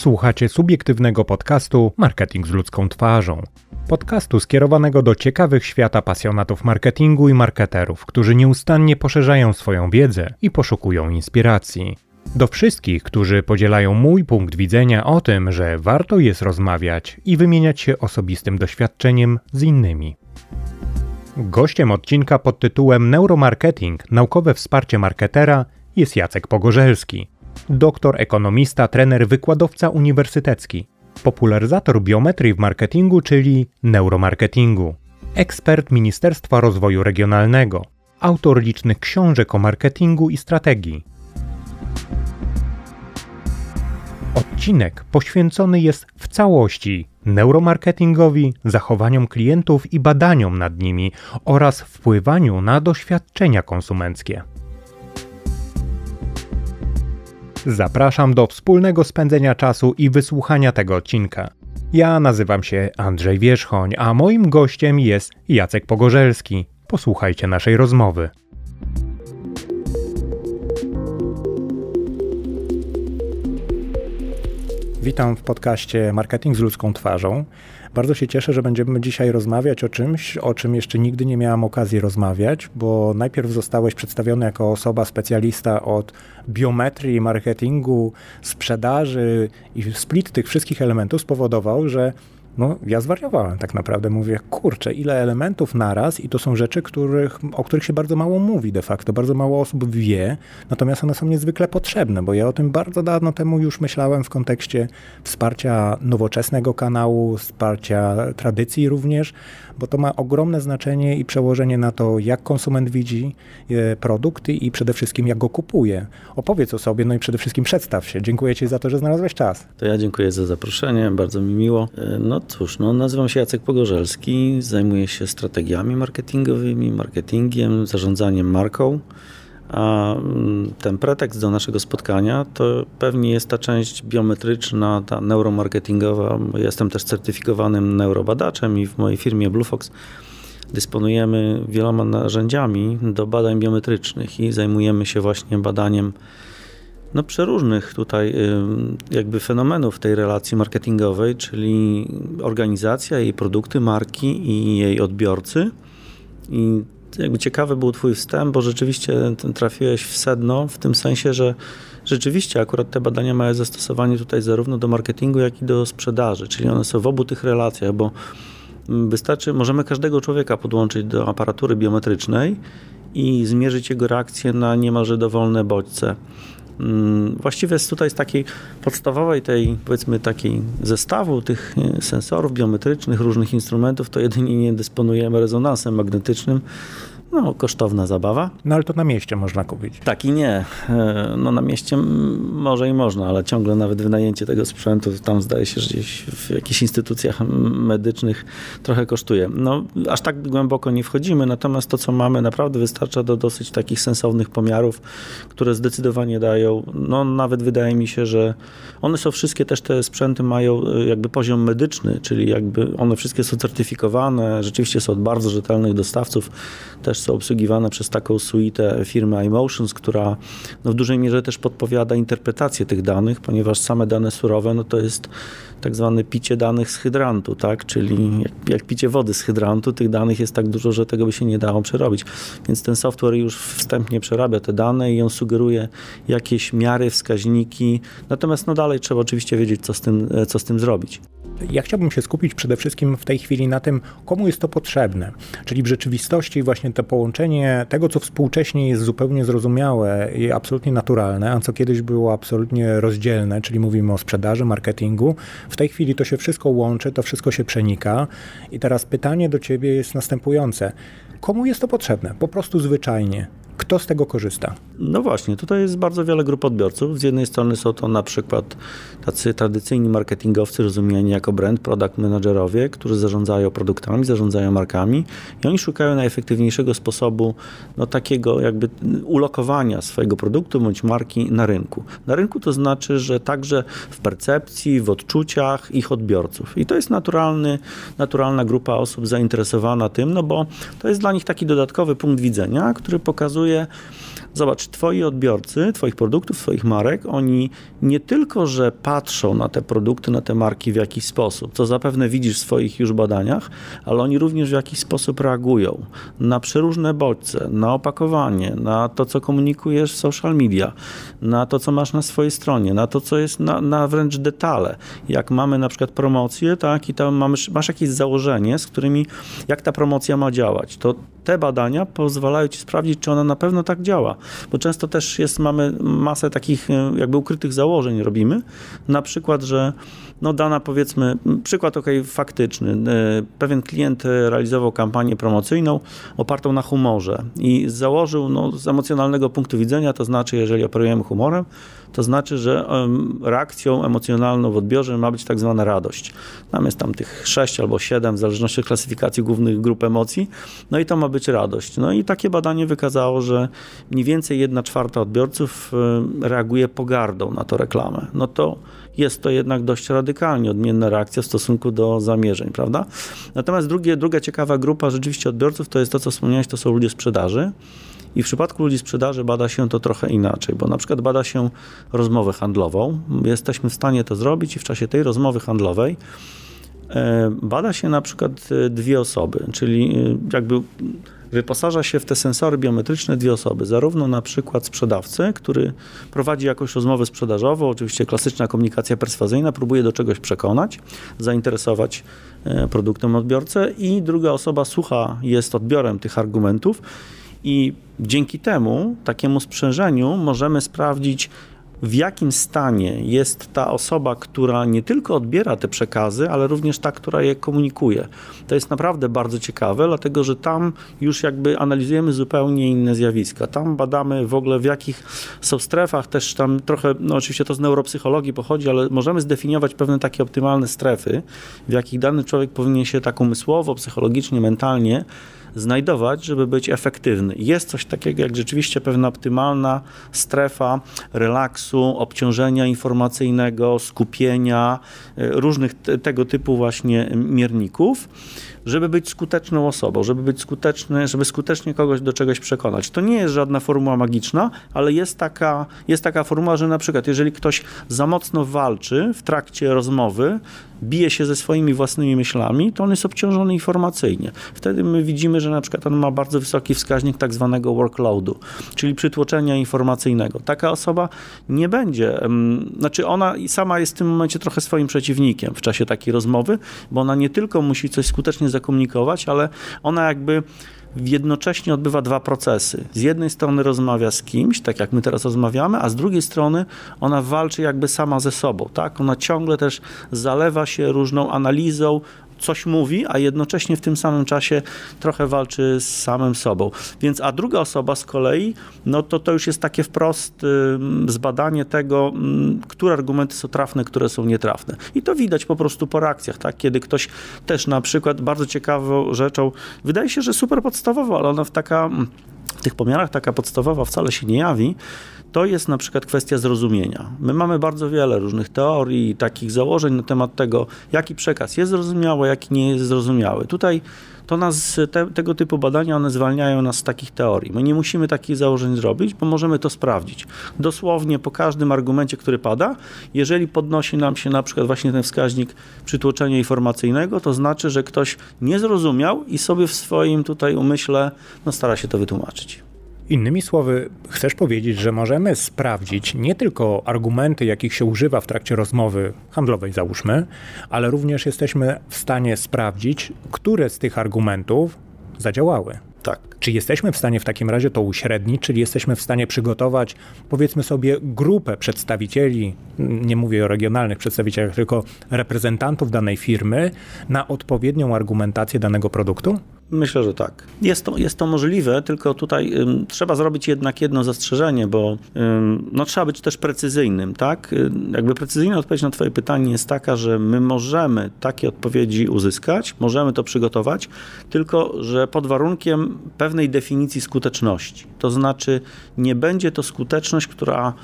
Słuchacie subiektywnego podcastu Marketing z ludzką twarzą. Podcastu skierowanego do ciekawych świata pasjonatów marketingu i marketerów, którzy nieustannie poszerzają swoją wiedzę i poszukują inspiracji. Do wszystkich, którzy podzielają mój punkt widzenia o tym, że warto jest rozmawiać i wymieniać się osobistym doświadczeniem z innymi. Gościem odcinka pod tytułem Neuromarketing naukowe wsparcie marketera jest Jacek Pogorzelski, doktor ekonomista, trener, wykładowca uniwersytecki, popularyzator biometrii w marketingu, czyli neuromarketingu, ekspert Ministerstwa Rozwoju Regionalnego, autor licznych książek o marketingu i strategii. Odcinek poświęcony jest w całości neuromarketingowi, zachowaniom klientów i badaniom nad nimi oraz wpływaniu na doświadczenia konsumenckie. Zapraszam do wspólnego spędzenia czasu i wysłuchania tego odcinka. Ja nazywam się Andrzej Wierzchoń, a moim gościem jest Jacek Pogorzelski. Posłuchajcie naszej rozmowy. Witam w podcaście Marketing z ludzką twarzą. Bardzo się cieszę, że będziemy dzisiaj rozmawiać o czymś, o czym jeszcze nigdy nie miałam okazji rozmawiać, bo najpierw zostałeś przedstawiony jako osoba specjalista od biometrii, marketingu, sprzedaży i split tych wszystkich elementów spowodował, że no ja zwariowałem tak naprawdę. Mówię, kurczę, ile elementów naraz i to są rzeczy, których, o których się bardzo mało mówi de facto, bardzo mało osób wie, natomiast one są niezwykle potrzebne, bo ja o tym bardzo dawno temu już myślałem w kontekście wsparcia nowoczesnego kanału, wsparcia tradycji również, bo to ma ogromne znaczenie i przełożenie na to, jak konsument widzi e, produkty i przede wszystkim jak go kupuje. Opowiedz o sobie, no i przede wszystkim przedstaw się. Dziękuję Ci za to, że znalazłeś czas. To ja dziękuję za zaproszenie, bardzo mi miło. E, cóż, no, nazywam się Jacek Pogorzelski, zajmuję się strategiami marketingowymi, marketingiem, zarządzaniem marką. A mm, ten pretekst do naszego spotkania to pewnie jest ta część biometryczna, ta neuromarketingowa. Jestem też certyfikowanym neurobadaczem i w mojej firmie BlueFox dysponujemy wieloma narzędziami do badań biometrycznych i zajmujemy się właśnie badaniem no, przeróżnych tutaj jakby fenomenów tej relacji marketingowej, czyli organizacja, jej produkty, marki i jej odbiorcy. I jakby ciekawy był Twój wstęp, bo rzeczywiście trafiłeś w sedno, w tym sensie, że rzeczywiście akurat te badania mają zastosowanie tutaj zarówno do marketingu, jak i do sprzedaży, czyli one są w obu tych relacjach, bo wystarczy, możemy każdego człowieka podłączyć do aparatury biometrycznej i zmierzyć jego reakcję na niemalże dowolne bodźce. Mm, właściwie z tutaj z takiej podstawowej tej, powiedzmy takiej zestawu tych e, sensorów biometrycznych, różnych instrumentów, to jedynie nie dysponujemy rezonansem magnetycznym, no, kosztowna zabawa. No ale to na mieście można kupić. Tak i nie. E, no na mieście może i można, ale ciągle nawet wynajęcie tego sprzętu tam zdaje się, że gdzieś w jakichś instytucjach medycznych trochę kosztuje. No aż tak głęboko nie wchodzimy, natomiast to co mamy naprawdę wystarcza do dosyć takich sensownych pomiarów, które zdecydowanie dają, no nawet wydaje mi się, że one są wszystkie też te sprzęty mają e, jakby poziom medyczny, czyli jakby one wszystkie są certyfikowane, rzeczywiście są od bardzo rzetelnych dostawców, też są obsługiwane przez taką suite firmy iMotions, która no w dużej mierze też podpowiada interpretację tych danych, ponieważ same dane surowe no to jest tak zwane picie danych z hydrantu, tak? czyli jak, jak, picie wody z hydrantu, tych danych jest tak dużo, że tego by się nie dało przerobić. Więc ten software już wstępnie przerabia te dane i on sugeruje jakieś miary, wskaźniki, natomiast no dalej trzeba oczywiście wiedzieć, co z tym, co z tym zrobić. Ja chciałbym się skupić przede wszystkim w tej chwili na tym, komu jest to potrzebne. Czyli w rzeczywistości właśnie to połączenie tego, co współcześnie jest zupełnie zrozumiałe i absolutnie naturalne, a co kiedyś było absolutnie rozdzielne, czyli mówimy o sprzedaży, marketingu. W tej chwili to się wszystko łączy, to wszystko się przenika. I teraz pytanie do ciebie jest następujące. Komu jest to potrzebne? Po prostu zwyczajnie. Kto z tego korzysta? No właśnie, tutaj jest bardzo wiele grup odbiorców. Z jednej strony są to na przykład tacy tradycyjni marketingowcy, rozumieni jako brand, product managerowie, którzy zarządzają produktami, zarządzają markami i oni szukają najefektywniejszego sposobu no, takiego jakby ulokowania swojego produktu bądź marki na rynku. Na rynku to znaczy, że także w percepcji, w odczuciach ich odbiorców. I to jest naturalny, naturalna grupa osób zainteresowana tym, no bo to jest dla nich taki dodatkowy punkt widzenia, który pokazuje, pokazuje, Zobacz, twoi odbiorcy, twoich produktów, twoich marek, oni nie tylko, że patrzą na te produkty, na te marki w jakiś sposób, co zapewne widzisz w swoich już badaniach, ale oni również w jakiś sposób reagują na przeróżne bodźce, na opakowanie, na to, co komunikujesz w social media, na to, co masz na swojej stronie, na to, co jest na, na wręcz detale. Jak mamy na przykład promocję, tak, i tam mamy, masz jakieś założenie, z którymi, jak ta promocja ma działać, to te badania pozwalają ci sprawdzić, czy ona na pewno tak działa. Bo często też jest, mamy masę takich e, jakby ukrytych założeń robimy. Na przykład, że no dana powiedzmy, przykład ok, faktyczny. E, pewien klient realizował kampanię promocyjną opartą na humorze i założył no, z emocjonalnego punktu widzenia, to znaczy, jeżeli operujemy humorem, to znaczy, że reakcją emocjonalną w odbiorze ma być tak zwana radość. Tam jest tam tych sześć albo siedem, w zależności od klasyfikacji głównych grup emocji, no i to ma być radość. No i takie badanie wykazało, że mniej więcej jedna czwarta odbiorców reaguje pogardą na to reklamę. No to jest to jednak dość radykalnie odmienna reakcja w stosunku do zamierzeń, prawda? Natomiast drugie, druga ciekawa grupa rzeczywiście odbiorców to jest to, co wspomniałeś, to są ludzie sprzedaży. I w przypadku ludzi sprzedaży bada się to trochę inaczej, bo na przykład bada się rozmowę handlową. Jesteśmy w stanie to zrobić i w czasie tej rozmowy handlowej e, bada się na przykład e, dwie osoby, czyli e, jakby wyposaża się w te sensory biometryczne dwie osoby. Zarówno na przykład sprzedawcę, który prowadzi jakąś rozmowę sprzedażową, oczywiście klasyczna komunikacja perswazyjna, próbuje do czegoś przekonać, zainteresować produktem odbiorcę i druga osoba słucha, jest odbiorem tych argumentów i dzięki temu, takiemu sprzężeniu, możemy sprawdzić, w jakim stanie jest ta osoba, która nie tylko odbiera te przekazy, ale również ta, która je komunikuje. To jest naprawdę bardzo ciekawe, dlatego że tam już jakby analizujemy zupełnie inne zjawiska. Tam badamy w ogóle w jakich są strefach, też tam trochę, no oczywiście to z neuropsychologii pochodzi, ale możemy zdefiniować pewne takie optymalne strefy, w jakich dany człowiek powinien się tak umysłowo, psychologicznie, mentalnie znajdować, żeby być efektywny. Jest coś takiego jak rzeczywiście pewna optymalna strefa relaksu, obciążenia informacyjnego, skupienia, e, różnych te, tego typu właśnie mierników żeby być skuteczną osobą, żeby być skuteczny, żeby skutecznie kogoś do czegoś przekonać. To nie jest żadna formuła magiczna, ale jest taka, jest taka formuła, że na przykład jeżeli ktoś za mocno walczy w trakcie rozmowy, bije się ze swoimi własnymi myślami, to on jest obciążony informacyjnie. Wtedy my widzimy, że na przykład on ma bardzo wysoki wskaźnik tak zwanego workloadu, czyli przytłoczenia informacyjnego. Taka osoba nie będzie, znaczy ona sama jest w tym momencie trochę swoim przeciwnikiem w czasie takiej rozmowy, bo ona nie tylko musi coś skutecznie zakomunikować, ale ona jakby jednocześnie odbywa dwa procesy. Z jednej strony rozmawia z kimś, tak jak my teraz rozmawiamy, a z drugiej strony ona walczy jakby sama ze sobą, tak? Ona ciągle też zalewa się różną analizą, coś mówi, a jednocześnie w tym samym czasie trochę walczy z samym sobą. Więc, a druga osoba z kolei, no to to już jest takie wprost zbadanie tego, które argumenty są trafne, które są nietrafne. I to widać po prostu po reakcjach, tak? Kiedy ktoś też na przykład bardzo ciekawą rzeczą, wydaje się, że super podstawowa, ale ona w taka w tych pomiarach taka podstawowa wcale się nie jawi, to jest na przykład kwestia zrozumienia. My mamy bardzo wiele różnych teorii, takich założeń na temat tego, jaki przekaz jest zrozumiały, jaki nie jest zrozumiały. Tutaj to nas, te, tego typu badania, one zwalniają nas z takich teorii. My nie musimy takich założeń zrobić, bo możemy to sprawdzić. Dosłownie po każdym argumencie, który pada, jeżeli podnosi nam się na przykład właśnie ten wskaźnik przytłoczenia informacyjnego, to znaczy, że ktoś nie zrozumiał i sobie w swoim tutaj umyśle no, stara się to wytłumaczyć. Innymi słowy, chcesz powiedzieć, że możemy sprawdzić nie tylko argumenty, jakich się używa w trakcie rozmowy handlowej, załóżmy, ale również jesteśmy w stanie sprawdzić, które z tych argumentów zadziałały. Tak. Czy jesteśmy w stanie w takim razie to uśrednić, czyli jesteśmy w stanie przygotować, powiedzmy sobie, grupę przedstawicieli, nie mówię o regionalnych przedstawicielach, tylko reprezentantów danej firmy na odpowiednią argumentację danego produktu? Myślę, że tak. Jest to, jest to możliwe, tylko tutaj ym, trzeba zrobić jednak jedno zastrzeżenie, bo ym, no, trzeba być też precyzyjnym, tak? jakby precyzyjna odpowiedź na twoje pytanie jest taka, że my możemy takie odpowiedzi uzyskać, możemy to przygotować, tylko że pod warunkiem pewnej definicji skuteczności. To znaczy nie będzie to skuteczność, która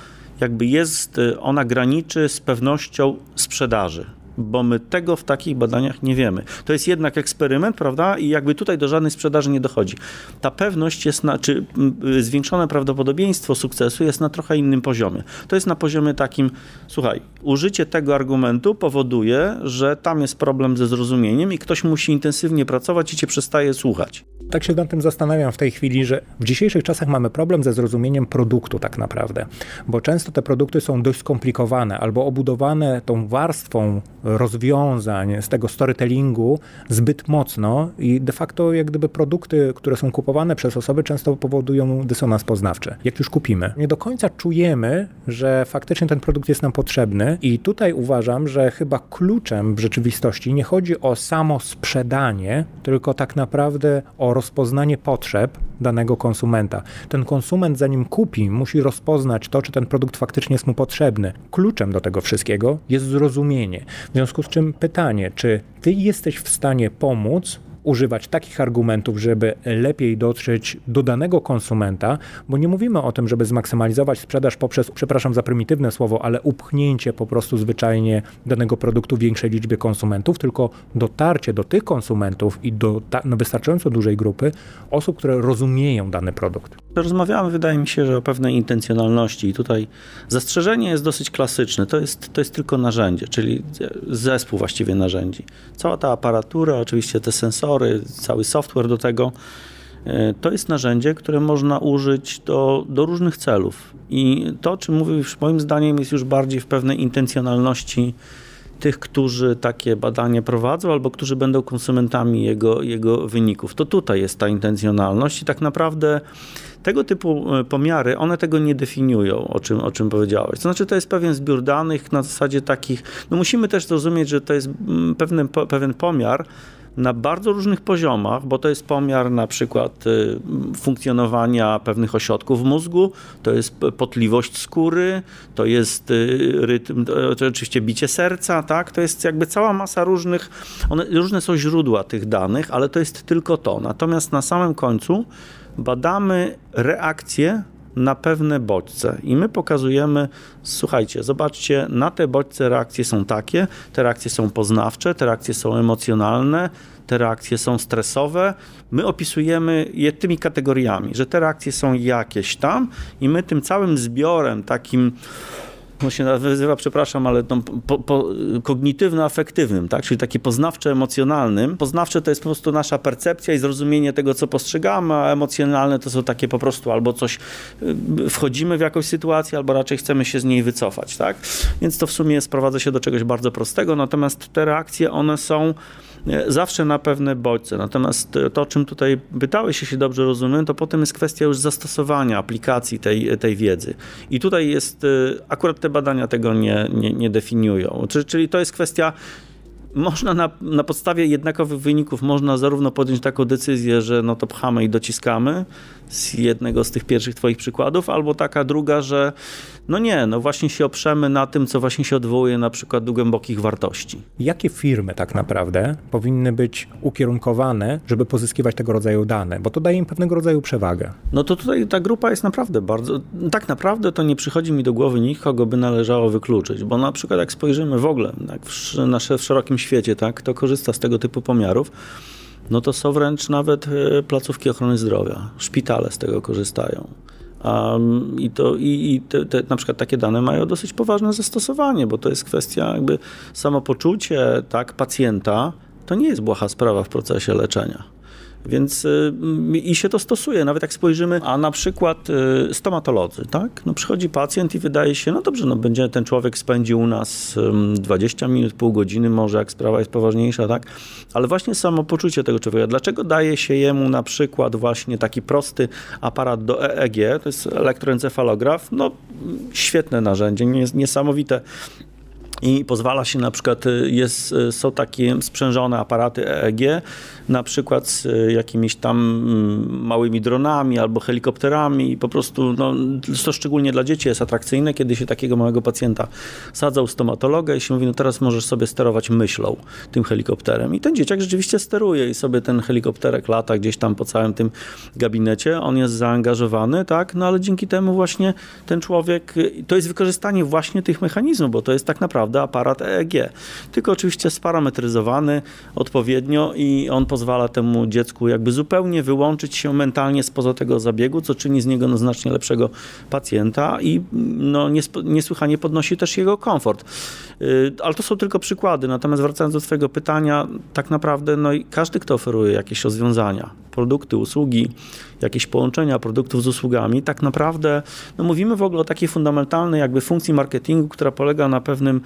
jakby jest, ona graniczy z pewnością sprzedaży bo my tego w takich badaniach nie wiemy. To jest jednak eksperyment, prawda? I jakby tutaj do żadnej sprzedaży nie dochodzi. Ta pewność jest na, czy zwiększone prawdopodobieństwo sukcesu jest na trochę innym poziomie. To jest na poziomie takim, słuchaj, użycie tego argumentu powoduje, że tam jest problem ze zrozumieniem i ktoś musi intensywnie pracować i cię przestaje słuchać. Tak się nad tym zastanawiam w tej chwili, że w dzisiejszych czasach mamy problem ze zrozumieniem produktu tak naprawdę, bo często te produkty są dość skomplikowane albo obudowane tą warstwą rozwiązań z tego storytellingu zbyt mocno i de facto jak gdyby produkty, które są kupowane przez osoby często powodują dysonans poznawczy. Jak już kupimy, nie do końca czujemy, że faktycznie ten produkt jest nam potrzebny i tutaj uważam, że chyba kluczem w rzeczywistości nie chodzi o samo sprzedanie, tylko tak naprawdę o rozpoznanie potrzeb danego konsumenta. Ten konsument, zanim kupi, musi rozpoznać to, czy ten produkt faktycznie jest mu potrzebny. Kluczem do tego wszystkiego jest zrozumienie. W związku z czym pytanie, czy ty jesteś w stanie pomóc używać takich argumentów, żeby lepiej dotrzeć do danego konsumenta, bo nie mówimy o tym, żeby zmaksymalizować sprzedaż poprzez, przepraszam za prymitywne słowo, ale upchnięcie po prostu zwyczajnie danego produktu większej liczbie konsumentów, tylko dotarcie do tych konsumentów i do no, wystarczająco dużej grupy osób, które rozumieją dany produkt. Rozmawiamy, wydaje mi się, że o pewnej intencjonalności i tutaj zastrzeżenie jest dosyć klasyczne. To jest, to jest tylko narzędzie, czyli zespół właściwie narzędzi. Cała ta aparatura, oczywiście te sensory, cały software do tego. E, to jest narzędzie, które można użyć do, do różnych celów. I to, o czym mówisz, moim zdaniem, jest już bardziej w pewnej intencjonalności tych, którzy takie badanie prowadzą albo którzy będą konsumentami jego, jego wyników. To tutaj jest ta intencjonalność i tak naprawdę tego typu e, pomiary, one tego nie definiują, o czym, o czym powiedziałeś. To znaczy, to jest pewien zbiór danych na zasadzie takich, no musimy też zrozumieć, że to jest mm, pewien, pewien pomiar, na bardzo różnych poziomach, bo to jest pomiar na przykład y, funkcjonowania pewnych ośrodków w mózgu, to jest potliwość skóry, to jest y, rytm, to oczywiście bicie serca, tak? To jest jakby cała masa różnych, one, różne są źródła tych danych, ale to jest tylko to. Natomiast na samym końcu badamy reakcje na pewne bodźce i my pokazujemy, słuchajcie, zobaczcie, na te bodźce reakcje są takie, te reakcje są poznawcze, te reakcje są emocjonalne, te reakcje są stresowe. My opisujemy je tymi kategoriami, że te reakcje są jakieś tam i my tym całym zbiorem takim on się nazywa, przepraszam, ale tą po, po, kognitywno-afektywnym, tak? czyli taki poznawcze-emocjonalnym. Poznawcze to jest po prostu nasza percepcja i zrozumienie tego, co postrzegamy, a emocjonalne to są takie po prostu albo coś, y, wchodzimy w jakąś sytuację, albo raczej chcemy się z niej wycofać. Tak? Więc to w sumie sprowadza się do czegoś bardzo prostego, natomiast te reakcje, one są zawsze na pewne bodźce. Natomiast to, o czym tutaj pytałeś, jeśli dobrze rozumiem, to potem jest kwestia już zastosowania aplikacji tej, tej wiedzy. I tutaj jest, y, akurat te badania tego nie, nie, nie definiują. Czyli to jest kwestia można na, na podstawie jednakowych wyników można zarówno podjąć taką decyzję, że no to pchamy i dociskamy z jednego z tych pierwszych twoich przykładów, albo taka druga, że no nie, no właśnie się oprzemy na tym, co właśnie się odwołuje na przykład do głębokich wartości. Jakie firmy tak naprawdę powinny być ukierunkowane, żeby pozyskiwać tego rodzaju dane? Bo to daje im pewnego rodzaju przewagę. No to tutaj ta grupa jest naprawdę bardzo, tak naprawdę to nie przychodzi mi do głowy nikogo by należało wykluczyć, bo na przykład jak spojrzymy w ogóle w, nasze, w szerokim świecie, tak, kto korzysta z tego typu pomiarów, no to są wręcz nawet e, placówki ochrony zdrowia, szpitale z tego korzystają. Um, I, to, i, i te, te, na przykład takie dane mają dosyć poważne zastosowanie, bo to jest kwestia jakby samopoczucie tak, pacjenta. To nie jest błaha sprawa w procesie leczenia. Więc y, i się to stosuje, nawet jak spojrzymy, a na przykład y, stomatolodzy, tak? No przychodzi pacjent i wydaje się, no dobrze, no będzie ten człowiek spędził u nas 20 minut, pół godziny, może jak sprawa jest poważniejsza, tak? Ale właśnie samopoczucie tego człowieka. Dlaczego daje się jemu na przykład właśnie taki prosty aparat do EEG, to jest elektroencefalograf, no świetne narzędzie, niesamowite i pozwala się na przykład, y, jest, są takie sprzężone aparaty EEG, na przykład z e, jakimiś tam mm, małymi dronami albo helikopterami. I po prostu, no, to szczególnie dla dzieci jest atrakcyjne, kiedy się takiego małego pacjenta sadza u stomatologa i się mówi, no teraz możesz sobie sterować myślą tym helikopterem. I ten dzieciak rzeczywiście steruje i sobie ten helikopterek lata gdzieś tam po całym tym gabinecie, on jest zaangażowany, tak, no ale dzięki temu właśnie ten człowiek, to jest wykorzystanie właśnie tych mechanizmów, bo to jest tak naprawdę naprawdę aparat EEG. Tylko oczywiście sparametryzowany odpowiednio i on pozwala temu dziecku jakby zupełnie wyłączyć się mentalnie spoza tego zabiegu, co czyni z niego no, znacznie lepszego pacjenta i no, niesłychanie podnosi też jego komfort. Y, ale to są tylko przykłady. Natomiast wracając do Twojego pytania, tak naprawdę no, każdy, kto oferuje jakieś rozwiązania, produkty, usługi, jakieś połączenia produktów z usługami, tak naprawdę no mówimy w ogóle o takiej fundamentalnej jakby funkcji marketingu, która polega na pewnym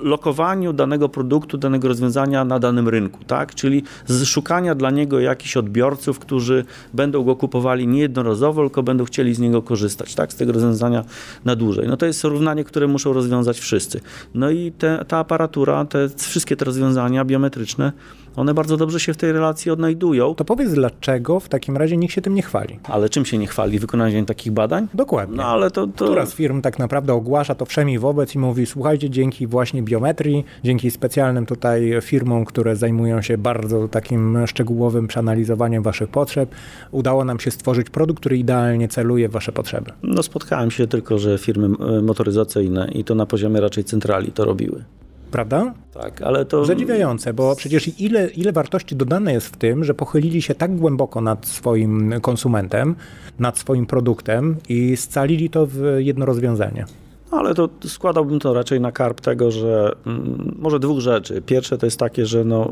lokowaniu danego produktu, danego rozwiązania na danym rynku, tak? Czyli z szukania dla niego jakichś odbiorców, którzy będą go kupowali nie jednorazowo, tylko będą chcieli z niego korzystać, tak? Z tego rozwiązania na dłużej. No to jest równanie, które muszą rozwiązać wszyscy. No i te, ta aparatura, te wszystkie te rozwiązania biometryczne one bardzo dobrze się w tej relacji odnajdują. To powiedz, dlaczego w takim razie nikt się tym nie chwali? Ale czym się nie chwali? Wykonaniem takich badań? Dokładnie. No ale to, to... Która z firm tak naprawdę ogłasza to wszemi wobec i mówi, słuchajcie, dzięki właśnie biometrii, dzięki specjalnym tutaj firmom, które zajmują się bardzo takim szczegółowym przeanalizowaniem waszych potrzeb, udało nam się stworzyć produkt, który idealnie celuje w wasze potrzeby. No spotkałem się tylko, że firmy e, motoryzacyjne i to na poziomie raczej centrali to robiły prawda? Tak, ale to... Zadziwiające, bo przecież ile, ile wartości dodane jest w tym, że pochylili się tak głęboko nad swoim konsumentem, nad swoim produktem i scalili to w jedno rozwiązanie. Ale to składałbym to raczej na karp tego, że mm, może dwóch rzeczy. Pierwsze to jest takie, że no,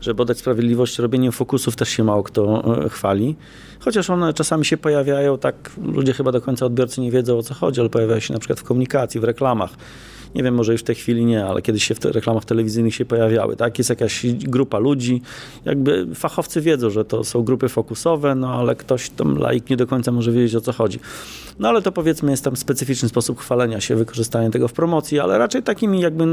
żeby oddać sprawiedliwość, robieniem fokusów też się mało kto e, chwali. Chociaż one czasami się pojawiają, tak ludzie chyba do końca odbiorcy nie wiedzą o co chodzi, ale pojawiają się na przykład w komunikacji, w reklamach nie wiem, może już w tej chwili nie, ale kiedyś się w reklamach telewizyjnych się pojawiały, tak? Jest jakaś grupa ludzi, jakby fachowcy wiedzą, że to są grupy fokusowe, no ale ktoś tam laik nie do końca może wiedzieć o co chodzi. No ale to powiedzmy jest tam specyficzny sposób chwalenia się, wykorzystania tego w promocji, ale raczej takimi jakby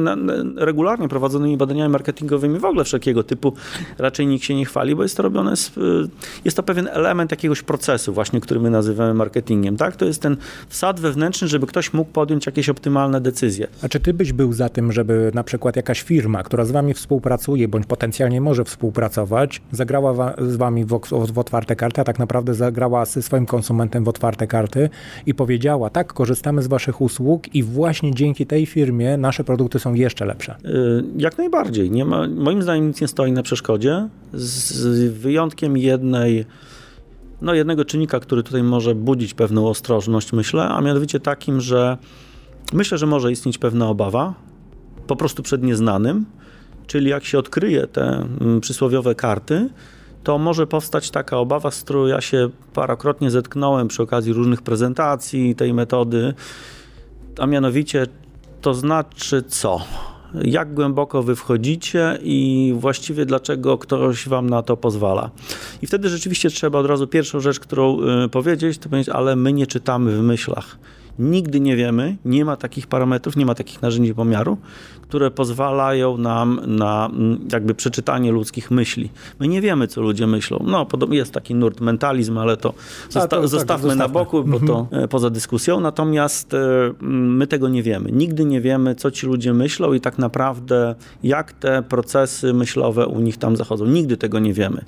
regularnie prowadzonymi badaniami marketingowymi w ogóle wszelkiego typu raczej nikt się nie chwali, bo jest to robione, z, y, jest to pewien element jakiegoś procesu właśnie, który my nazywamy marketingiem, tak? To jest ten wsad wewnętrzny, żeby ktoś mógł podjąć jakieś optymalne decyzje. A czy ty byś był za tym, żeby na przykład jakaś firma, która z wami współpracuje, bądź potencjalnie może współpracować, zagrała z wami w, w otwarte karty, a tak naprawdę zagrała ze swoim konsumentem w otwarte karty i powiedziała, tak, korzystamy z waszych usług i właśnie dzięki tej firmie nasze produkty są jeszcze lepsze? Y, jak najbardziej. Nie ma, moim zdaniem nic nie stoi na przeszkodzie, z wyjątkiem jednej no, jednego czynnika, który tutaj może budzić pewną ostrożność, myślę, a mianowicie takim, że Myślę, że może istnieć pewna obawa, po prostu przed nieznanym, czyli jak się odkryje te mm, przysłowiowe karty, to może powstać taka obawa, z którą ja się parokrotnie zetknąłem przy okazji różnych prezentacji tej metody, a mianowicie to znaczy co? Jak głęboko wy wchodzicie i właściwie dlaczego ktoś wam na to pozwala. I wtedy rzeczywiście trzeba od razu pierwszą rzecz, którą y, powiedzieć, to powiedzieć, ale my nie czytamy w myślach. Nigdy nie wiemy, nie ma takich parametrów, nie ma takich narzędzi pomiaru, które pozwalają nam na mm, jakby przeczytanie ludzkich myśli. My nie wiemy, co ludzie myślą. No, jest taki nurt mentalizm, ale to, zosta to zostawmy tak, na boku, bo to mhm. e, poza dyskusją. Natomiast e, mm, my tego nie wiemy. Nigdy nie wiemy, co ci ludzie myślą i tak naprawdę jak te procesy myślowe u nich tam zachodzą. Nigdy tego nie wiemy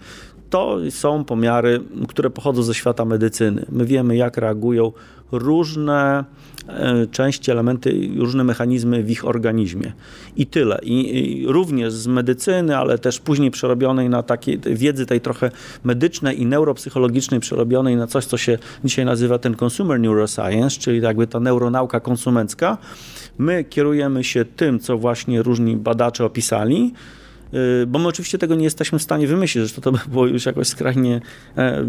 to są pomiary, które pochodzą ze świata medycyny. My wiemy, jak reagują różne e, części, elementy, różne mechanizmy w ich organizmie. I tyle. I, I, również z medycyny, ale też później przerobionej na takiej wiedzy tej trochę medycznej i neuropsychologicznej, przerobionej na coś, co się dzisiaj nazywa ten consumer neuroscience, czyli jakby ta neuronauka konsumencka. My kierujemy się tym, co właśnie różni badacze opisali, bo my oczywiście tego nie jesteśmy w stanie wymyślić, że to by było już jakoś skrajnie e,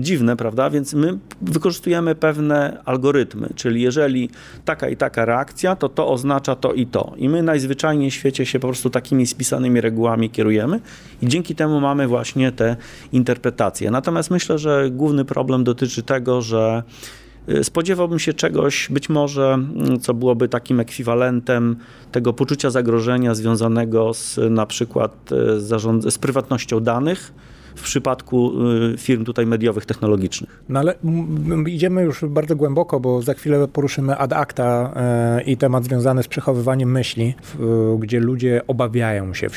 dziwne, prawda? Więc my wykorzystujemy pewne algorytmy, czyli jeżeli taka i taka reakcja, to to oznacza to i to. I my najzwyczajniej w świecie się po prostu takimi spisanymi regułami kierujemy i dzięki temu mamy właśnie te interpretacje. Natomiast myślę, że główny problem dotyczy tego, że Y, spodziewałbym się czegoś, być może, mm, co byłoby takim ekwiwalentem tego poczucia zagrożenia związanego z na przykład y, z prywatnością danych, w przypadku y, firm tutaj mediowych, technologicznych. No ale idziemy już bardzo głęboko, bo za chwilę poruszymy ad acta e, i temat związany z przechowywaniem myśli, gdzie ludzie obawiają się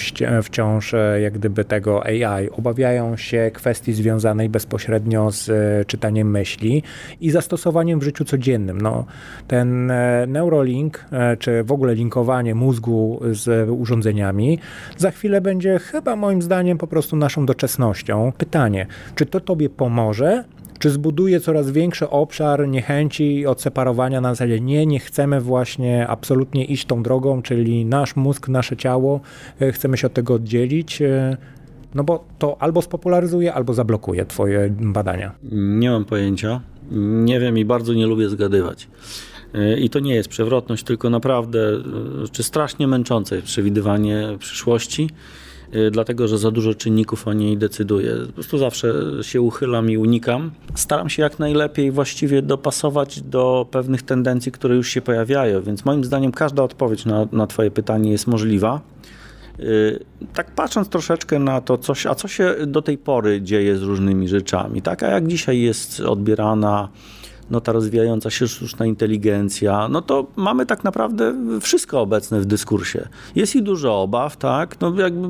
wciąż e, jak gdyby tego AI, obawiają się kwestii związanej bezpośrednio z e, czytaniem myśli i zastosowaniem w życiu codziennym. No, ten Neurolink, czy w ogóle linkowanie mózgu z urządzeniami, za chwilę będzie chyba moim zdaniem po prostu naszą doczesnością. Pytanie, czy to tobie pomoże, czy zbuduje coraz większy obszar niechęci i odseparowania na zasadzie nie, nie chcemy właśnie absolutnie iść tą drogą, czyli nasz mózg, nasze ciało, e, chcemy się od tego oddzielić, e, no bo to albo spopularyzuje, albo zablokuje twoje badania. Nie mam pojęcia. Nie wiem i bardzo nie lubię zgadywać. E, I to nie jest przewrotność, tylko naprawdę, czy strasznie męczące przewidywanie przyszłości. Y, dlatego że za dużo czynników o niej decyduje. Po prostu zawsze się uchylam i unikam. Staram się jak najlepiej właściwie dopasować do pewnych tendencji, które już się pojawiają, więc moim zdaniem każda odpowiedź na, na Twoje pytanie jest możliwa. Y, tak patrząc troszeczkę na to, coś, a co się do tej pory dzieje z różnymi rzeczami, tak? A jak dzisiaj jest odbierana no ta rozwijająca się sztuczna inteligencja, no to mamy tak naprawdę wszystko obecne w dyskursie. Jest i dużo obaw, tak, no jakby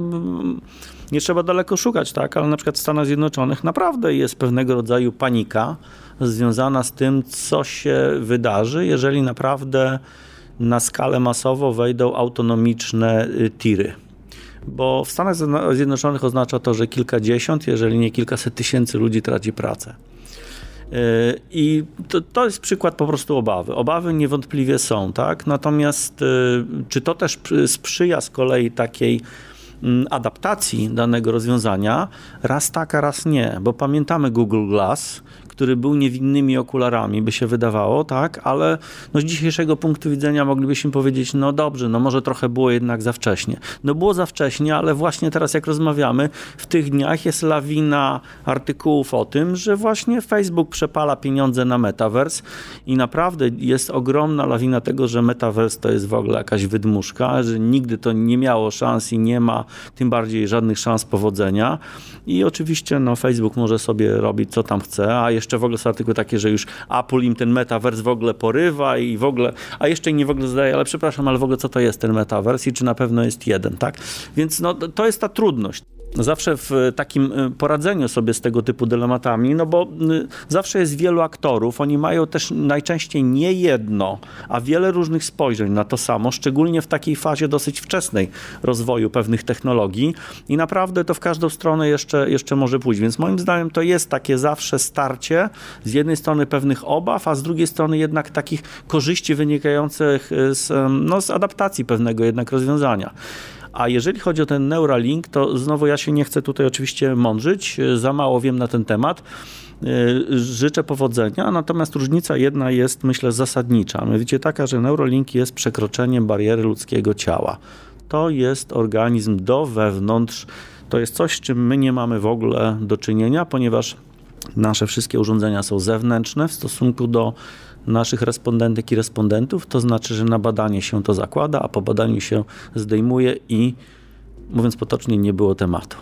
nie trzeba daleko szukać, tak, ale na przykład w Stanach Zjednoczonych naprawdę jest pewnego rodzaju panika związana z tym, co się wydarzy, jeżeli naprawdę na skalę masową wejdą autonomiczne y, tiry bo w Stanach Zjednoczonych oznacza to, że kilkadziesiąt, jeżeli nie kilkaset tysięcy ludzi traci pracę. E, I to, to, jest przykład po prostu obawy. Obawy niewątpliwie są, tak? Natomiast e, czy to też sprzyja z kolei takiej mm, adaptacji danego rozwiązania? Raz tak, a raz nie, bo pamiętamy Google Glass, który był niewinnymi okularami, by się wydawało, tak, ale no z dzisiejszego punktu widzenia moglibyśmy powiedzieć, no dobrze, no może trochę było jednak za wcześnie. No było za wcześnie, ale właśnie teraz jak rozmawiamy, w tych dniach jest lawina artykułów o tym, że właśnie Facebook przepala pieniądze na Metaverse i naprawdę jest ogromna lawina tego, że Metaverse to jest w ogóle jakaś wydmuszka, że nigdy to nie miało szans i nie ma tym bardziej żadnych szans powodzenia i oczywiście no, Facebook może sobie robić co tam chce, a jeszcze w ogóle są artykuły takie, że już Apple im ten metaverse w ogóle porywa i w ogóle, a jeszcze nie w ogóle zdaje, ale przepraszam, ale w ogóle co to jest ten metaverse i czy na pewno jest jeden, tak? Więc no, to jest ta trudność zawsze w takim y, poradzeniu sobie z tego typu dylematami, no bo y, zawsze jest wielu aktorów, oni mają też najczęściej nie jedno, a wiele różnych spojrzeń na to samo, szczególnie w takiej fazie dosyć wczesnej rozwoju pewnych technologii i naprawdę to w każdą stronę jeszcze, jeszcze może pójść, więc moim zdaniem to jest takie zawsze starcie z jednej strony pewnych obaw, a z drugiej strony jednak takich korzyści wynikających z, no, z adaptacji pewnego jednak rozwiązania. A jeżeli chodzi o ten Neuralink, to znowu ja się nie chcę tutaj oczywiście mądrzyć, za mało wiem na ten temat. E, życzę powodzenia, natomiast różnica jedna jest, myślę, zasadnicza. Mianowicie taka, że Neuralink jest przekroczeniem bariery ludzkiego ciała. To jest organizm do wewnątrz, to jest coś, z czym my nie mamy w ogóle do czynienia, ponieważ nasze wszystkie urządzenia są zewnętrzne w stosunku do naszych respondentek i respondentów, to znaczy, że na badanie się to zakłada, a po badaniu się zdejmuje i mówiąc potocznie, nie było tematu.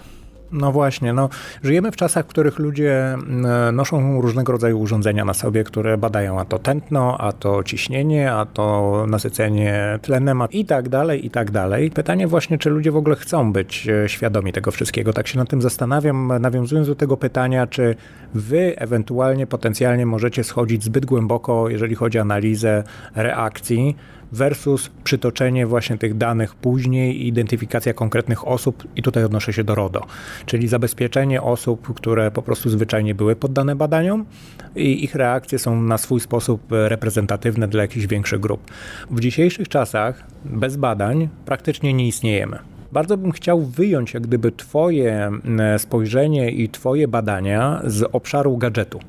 No właśnie, no, żyjemy w czasach, w których ludzie mm, noszą różnego rodzaju urządzenia na sobie, które badają a to tętno, a to ciśnienie, a to nasycenie tlenem i tak dalej, i tak dalej. Pytanie właśnie, czy ludzie w ogóle chcą być e, świadomi tego wszystkiego. Tak się nad tym zastanawiam, nawiązując do tego pytania, czy wy ewentualnie potencjalnie możecie schodzić zbyt głęboko, jeżeli chodzi o analizę reakcji, versus przytoczenie właśnie tych danych później i identyfikacja konkretnych osób i tutaj odnoszę się do RODO, czyli zabezpieczenie osób, które po prostu zwyczajnie były poddane badaniom i ich reakcje są na swój sposób reprezentatywne dla jakichś większych grup. W dzisiejszych czasach bez badań praktycznie nie istniejemy. Bardzo bym chciał wyjąć jak gdyby Twoje spojrzenie i Twoje badania z obszaru gadżetu.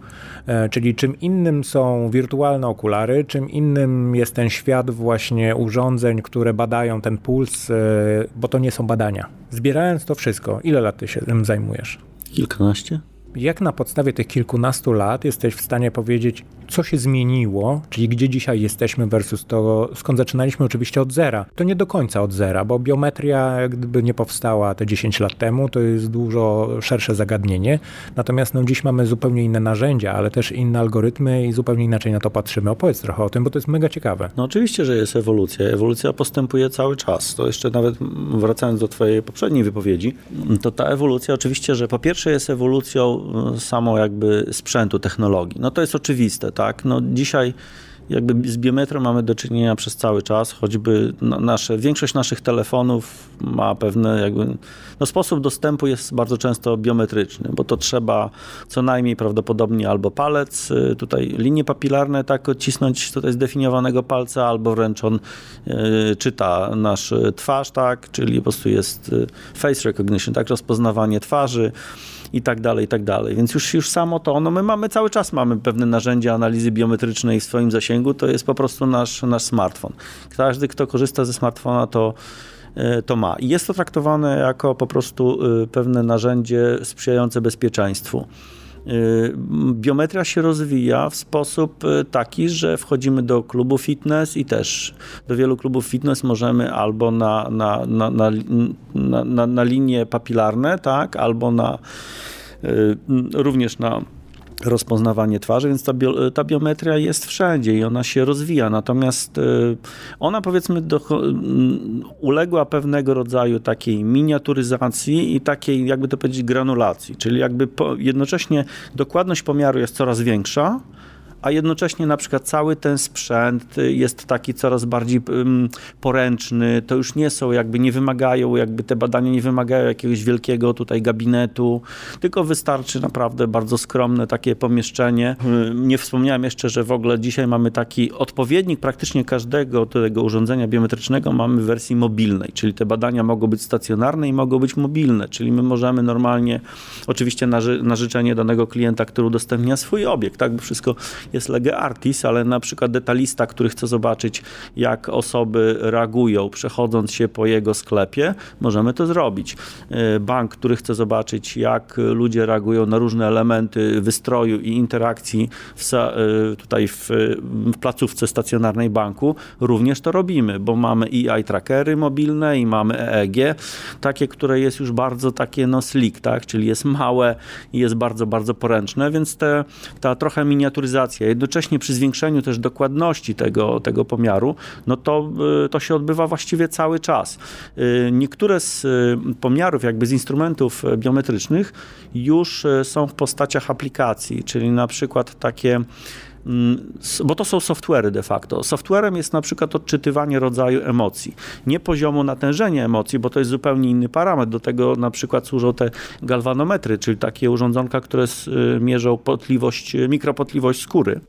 E, czyli czym innym są wirtualne okulary, czym innym jest ten świat właśnie urządzeń, które badają ten puls, e, bo to nie są badania. Zbierając to wszystko, ile lat ty się tym zajmujesz? Kilkanaście. Jak na podstawie tych kilkunastu lat jesteś w stanie powiedzieć, co się zmieniło, czyli gdzie dzisiaj jesteśmy versus to, skąd zaczynaliśmy oczywiście od zera. To nie do końca od zera, bo biometria gdyby nie powstała te 10 lat temu, to jest dużo szersze zagadnienie. Natomiast no, dziś mamy zupełnie inne narzędzia, ale też inne algorytmy i zupełnie inaczej na to patrzymy. Opowiedz trochę o tym, bo to jest mega ciekawe. No oczywiście, że jest ewolucja. Ewolucja postępuje cały czas. To jeszcze nawet wracając do twojej poprzedniej wypowiedzi, to ta ewolucja oczywiście, że po pierwsze jest ewolucją e, samą jakby sprzętu, technologii. No to jest oczywiste, tak? No dzisiaj jakby z biometrią mamy do czynienia przez cały czas, choćby no, nasze, większość naszych telefonów ma pewne jakby, no sposób dostępu jest bardzo często biometryczny, bo to trzeba co najmniej prawdopodobnie albo palec, y, tutaj linie papilarne tak odcisnąć tutaj zdefiniowanego palca, albo wręcz on y, czyta nasz twarz, tak, czyli po prostu jest y, face recognition, tak, rozpoznawanie twarzy, i tak dalej, i tak dalej. Więc już, już samo to, no my mamy cały czas mamy pewne narzędzia analizy biometrycznej w swoim zasięgu, to jest po prostu nasz, nasz smartfon. Każdy, kto korzysta ze smartfona, to e, to ma. I jest to traktowane jako po prostu e, pewne narzędzie sprzyjające bezpieczeństwu. Y, biometria się rozwija w sposób y, taki, że wchodzimy do klubu fitness i też do wielu klubów fitness możemy albo na, na, na, na, na, na linie papilarne, tak, albo na y, również na rozpoznawanie twarzy, więc ta, bio, ta, biometria jest wszędzie i ona się rozwija. Natomiast y, ona powiedzmy do, uległa pewnego rodzaju takiej miniaturyzacji i takiej, jakby to powiedzieć, granulacji, czyli jakby po, jednocześnie dokładność pomiaru jest coraz większa, a jednocześnie na przykład cały ten sprzęt jest taki coraz bardziej poręczny, to już nie są jakby, nie wymagają, jakby te badania nie wymagają jakiegoś wielkiego tutaj gabinetu, tylko wystarczy naprawdę bardzo skromne takie pomieszczenie. Nie wspomniałem jeszcze, że w ogóle dzisiaj mamy taki odpowiednik praktycznie każdego tego urządzenia biometrycznego mamy w wersji mobilnej, czyli te badania mogą być stacjonarne i mogą być mobilne, czyli my możemy normalnie, oczywiście na, na życzenie danego klienta, który udostępnia swój obiekt, tak, bo wszystko jest lege artis, ale na przykład detalista, który chce zobaczyć, jak osoby reagują, przechodząc się po jego sklepie, możemy to zrobić. E, bank, który chce zobaczyć, jak ludzie reagują na różne elementy wystroju i interakcji w, e, tutaj w, w placówce stacjonarnej banku, również to robimy, bo mamy i trackery mobilne i mamy EEG, takie, które jest już bardzo takie no slick, tak? czyli jest małe i jest bardzo, bardzo poręczne, więc te, ta trochę miniaturyzacja, jednocześnie przy zwiększeniu też dokładności tego, tego pomiaru, no to, y, to się odbywa właściwie cały czas. Y, niektóre z y, pomiarów, jakby z instrumentów biometrycznych już są w postaciach aplikacji, czyli na przykład takie bo to są software'y de facto. Software'em jest na przykład odczytywanie rodzaju emocji. Nie poziomu natężenia emocji, bo to jest zupełnie inny parametr. Do tego na przykład służą te galwanometry, czyli takie urządzonka, które mierzą potliwość, mikropotliwość skóry.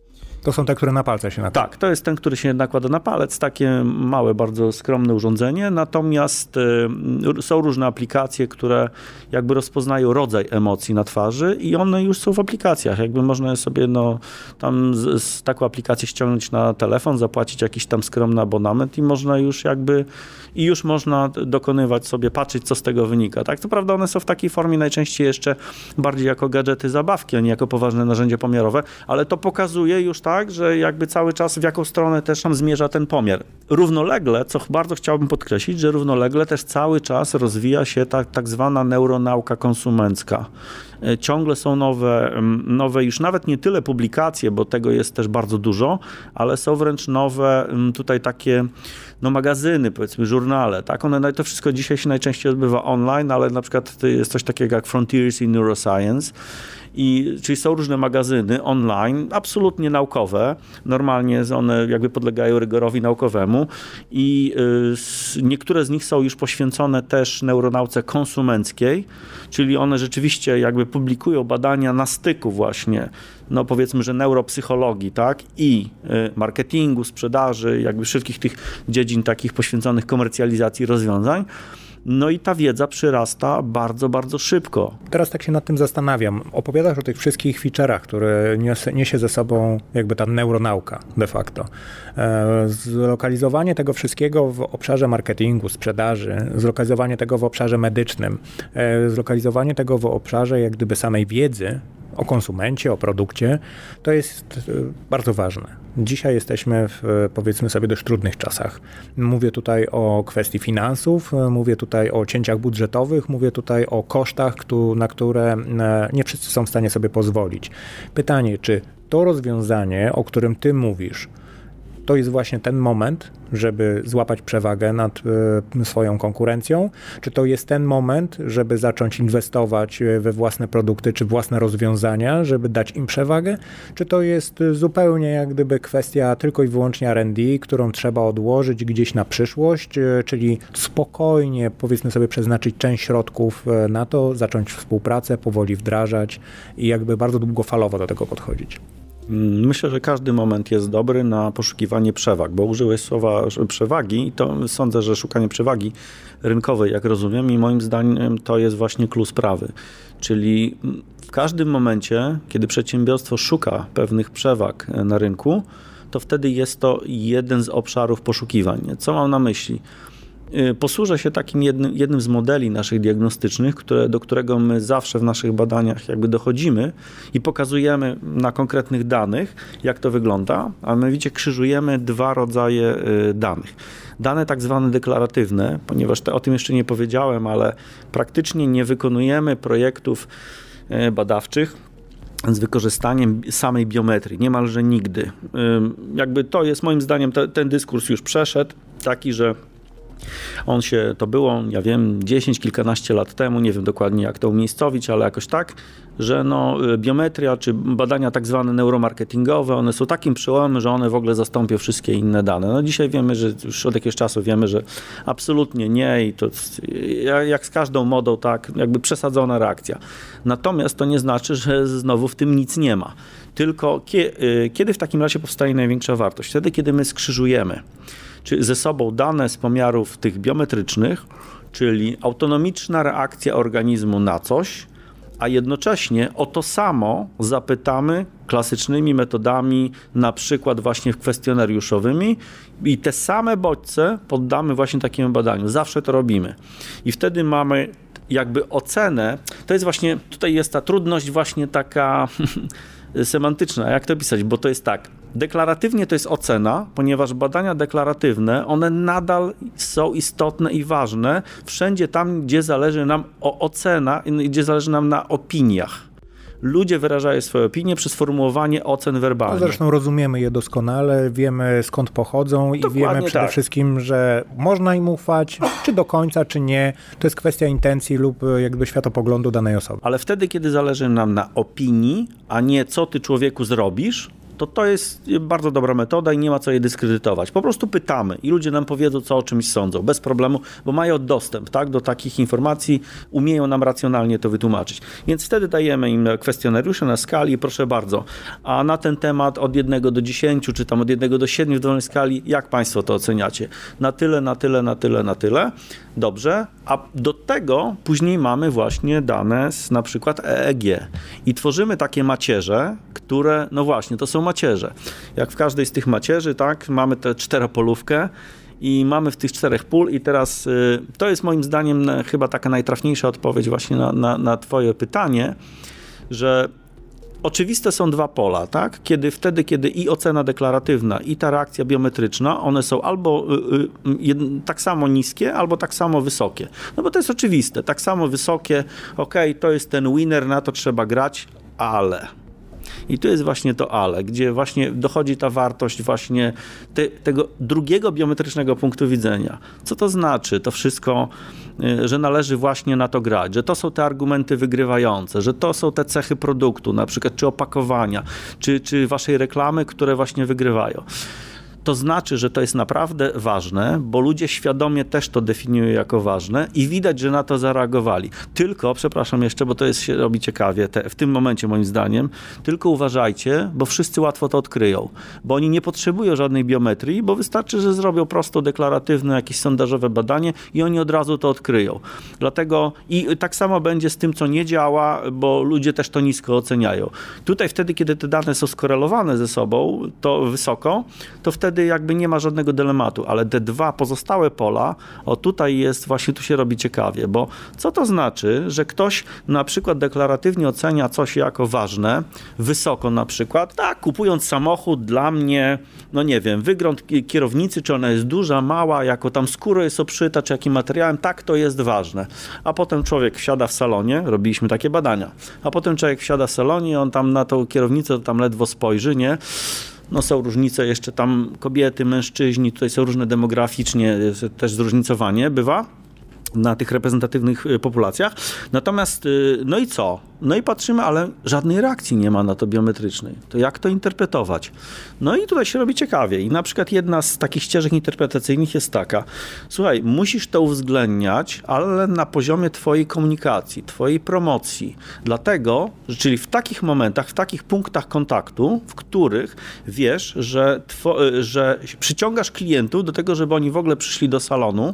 To są te, które na palce się nakłada. Tak, to jest ten, który się nakłada na palec, takie małe, bardzo skromne urządzenie, natomiast y, są różne aplikacje, które jakby rozpoznają rodzaj emocji na twarzy i one już są w aplikacjach, jakby można sobie no, tam z, z taką aplikację ściągnąć na telefon, zapłacić jakiś tam skromny abonament i można już jakby i już można dokonywać sobie, patrzeć, co z tego wynika. Tak, to prawda, one są w takiej formie najczęściej jeszcze bardziej jako gadżety zabawki, a nie jako poważne narzędzia pomiarowe, ale to pokazuje już tak, że jakby cały czas w jaką stronę też tam zmierza ten pomiar. Równolegle, co bardzo chciałbym podkreślić, że równolegle też cały czas rozwija się ta tak zwana neuronauka konsumencka. E, ciągle są nowe, nowe już nawet nie tyle publikacje, bo tego jest też bardzo dużo, ale są wręcz nowe tutaj takie no, magazyny, powiedzmy, żurnale, tak? One, to wszystko dzisiaj się najczęściej odbywa online, ale na przykład jest coś takiego jak Frontiers in Neuroscience i, czyli są różne magazyny online, absolutnie naukowe. Normalnie one jakby podlegają rygorowi naukowemu i y, niektóre z nich są już poświęcone też neuronauce konsumenckiej, czyli one rzeczywiście jakby publikują badania na styku właśnie, no powiedzmy, że neuropsychologii, tak, i y, marketingu, sprzedaży, jakby wszystkich tych dziedzin takich poświęconych komercjalizacji rozwiązań. No i ta wiedza przyrasta bardzo, bardzo szybko. Teraz tak się nad tym zastanawiam. Opowiadasz o tych wszystkich feature'ach, które niesie, niesie ze sobą jakby ta neuronauka de facto. E, zlokalizowanie tego wszystkiego w obszarze marketingu, sprzedaży, zlokalizowanie tego w obszarze medycznym, e, zlokalizowanie tego w obszarze jak gdyby samej wiedzy, o konsumencie, o produkcie, to jest e, bardzo ważne. Dzisiaj jesteśmy w, powiedzmy sobie, dość trudnych czasach. Mówię tutaj o kwestii finansów, e, mówię tutaj o cięciach budżetowych, mówię tutaj o kosztach, na które e, nie wszyscy są w stanie sobie pozwolić. Pytanie, czy to rozwiązanie, o którym ty mówisz, to jest właśnie ten moment, żeby złapać przewagę nad e, swoją konkurencją? Czy to jest ten moment, żeby zacząć inwestować e, we własne produkty czy własne rozwiązania, żeby dać im przewagę? Czy to jest zupełnie jak gdyby kwestia tylko i wyłącznie R&D, którą trzeba odłożyć gdzieś na przyszłość, e, czyli spokojnie, powiedzmy sobie, przeznaczyć część środków na to, zacząć współpracę, powoli wdrażać i jakby bardzo długofalowo do tego podchodzić? Mm, myślę, że każdy moment jest dobry na poszukiwanie przewag, bo użyłeś słowa przewagi i to sądzę, że szukanie przewagi rynkowej, jak rozumiem, i moim zdaniem to jest właśnie klucz sprawy. Czyli w każdym momencie, kiedy przedsiębiorstwo szuka pewnych przewag na rynku, to wtedy jest to jeden z obszarów poszukiwań. Co mam na myśli? Y, posłużę się takim jednym, jednym z modeli naszych diagnostycznych, które, do którego my zawsze w naszych badaniach jakby dochodzimy i pokazujemy na konkretnych danych, jak to wygląda, a mianowicie krzyżujemy dwa rodzaje y, danych. Dane tak zwane deklaratywne, ponieważ te, o tym jeszcze nie powiedziałem, ale praktycznie nie wykonujemy projektów y, badawczych, z wykorzystaniem samej biometrii, niemalże nigdy. Jakby to jest moim zdaniem, te, ten dyskurs już przeszedł, taki, że on się, to było, ja wiem, 10, kilkanaście lat temu, nie wiem dokładnie jak to umiejscowić, ale jakoś tak, że no, biometria czy badania tak zwane neuromarketingowe, one są takim przełomem, że one w ogóle zastąpią wszystkie inne dane. No dzisiaj wiemy, że już od jakiegoś czasu wiemy, że absolutnie nie i to jak z każdą modą, tak, jakby przesadzona reakcja. Natomiast to nie znaczy, że znowu w tym nic nie ma. Tylko y, kiedy w takim razie powstaje największa wartość? Wtedy, kiedy my skrzyżujemy czy ze sobą dane z pomiarów tych biometrycznych, czyli autonomiczna reakcja organizmu na coś, a jednocześnie o to samo zapytamy klasycznymi metodami, na przykład właśnie kwestionariuszowymi i te same bodźce poddamy właśnie takiemu badaniu. Zawsze to robimy. I wtedy mamy jakby ocenę, to jest właśnie, tutaj jest ta trudność właśnie taka semantyczna, jak to pisać, bo to jest tak, Deklaratywnie to jest ocena, ponieważ badania deklaratywne, one nadal są istotne i ważne wszędzie tam, gdzie zależy nam o ocena, gdzie zależy nam na opiniach ludzie wyrażają swoje opinie przez formułowanie ocen werbalnych. No zresztą rozumiemy je doskonale, wiemy skąd pochodzą i wiemy przede tak. wszystkim, że można im ufać, czy do końca, czy nie. To jest kwestia intencji lub jakby światopoglądu danej osoby. Ale wtedy, kiedy zależy nam na opinii, a nie co ty człowieku zrobisz, to to jest bardzo dobra metoda i nie ma co jej dyskredytować. Po prostu pytamy i ludzie nam powiedzą, co o czymś sądzą, bez problemu, bo mają dostęp tak, do takich informacji, umieją nam racjonalnie to wytłumaczyć. Więc wtedy dajemy im kwestionariusze na skali, proszę bardzo, a na ten temat od 1 do 10, czy tam od 1 do 7 w dolnej skali, jak Państwo to oceniacie? Na tyle, na tyle, na tyle, na tyle. Dobrze, a do tego później mamy właśnie dane z na przykład EEG i tworzymy takie macierze, które, no właśnie, to są macierze. Jak w każdej z tych macierzy, tak, mamy tę czteropolówkę i mamy w tych czterech pól i teraz y, to jest moim zdaniem chyba taka najtrafniejsza odpowiedź właśnie na, na, na twoje pytanie, że Oczywiste są dwa pola, tak? Kiedy wtedy, kiedy i ocena deklaratywna, i ta reakcja biometryczna, one są albo y, y, tak samo niskie, albo tak samo wysokie. No bo to jest oczywiste. Tak samo wysokie, ok, to jest ten winner, na to trzeba grać, ale i tu jest właśnie to ale, gdzie właśnie dochodzi ta wartość właśnie te, tego drugiego biometrycznego punktu widzenia. Co to znaczy? To wszystko, y, że należy właśnie na to grać, że to są te argumenty wygrywające, że to są te cechy produktu, na przykład czy opakowania, czy, czy waszej reklamy, które właśnie wygrywają to znaczy, że to jest naprawdę ważne, bo ludzie świadomie też to definiują jako ważne i widać, że na to zareagowali. Tylko, przepraszam jeszcze, bo to jest się robi ciekawie te, w tym momencie moim zdaniem, tylko uważajcie, bo wszyscy łatwo to odkryją, bo oni nie potrzebują żadnej biometrii, bo wystarczy, że zrobią prosto deklaratywne jakieś sondażowe badanie i oni od razu to odkryją. Dlatego i tak samo będzie z tym, co nie działa, bo ludzie też to nisko oceniają. Tutaj wtedy, kiedy te dane są skorelowane ze sobą, to wysoko, to wtedy wtedy jakby nie ma żadnego dylematu, ale te dwa pozostałe pola, o tutaj jest, właśnie tu się robi ciekawie, bo co to znaczy, że ktoś na przykład deklaratywnie ocenia coś jako ważne, wysoko na przykład, tak, kupując samochód dla mnie, no nie wiem, wygląd kierownicy, czy ona jest duża, mała, jako tam skóra jest obszyta, czy jakim materiałem, tak, to jest ważne. A potem człowiek wsiada w salonie, robiliśmy takie badania, a potem człowiek wsiada w salonie, on tam na tą kierownicę tam ledwo spojrzy, nie? No są różnice jeszcze tam kobiety, mężczyźni, tutaj są różne demograficznie też zróżnicowanie bywa na tych reprezentatywnych y, populacjach. Natomiast, y, no i co? No i patrzymy, ale żadnej reakcji nie ma na to biometrycznej. To jak to interpretować? No i tutaj się robi ciekawie. I na przykład jedna z takich ścieżek interpretacyjnych jest taka: słuchaj, musisz to uwzględniać, ale na poziomie Twojej komunikacji, Twojej promocji. Dlatego, czyli w takich momentach, w takich punktach kontaktu, w których wiesz, że, y, że przyciągasz klientów do tego, żeby oni w ogóle przyszli do salonu,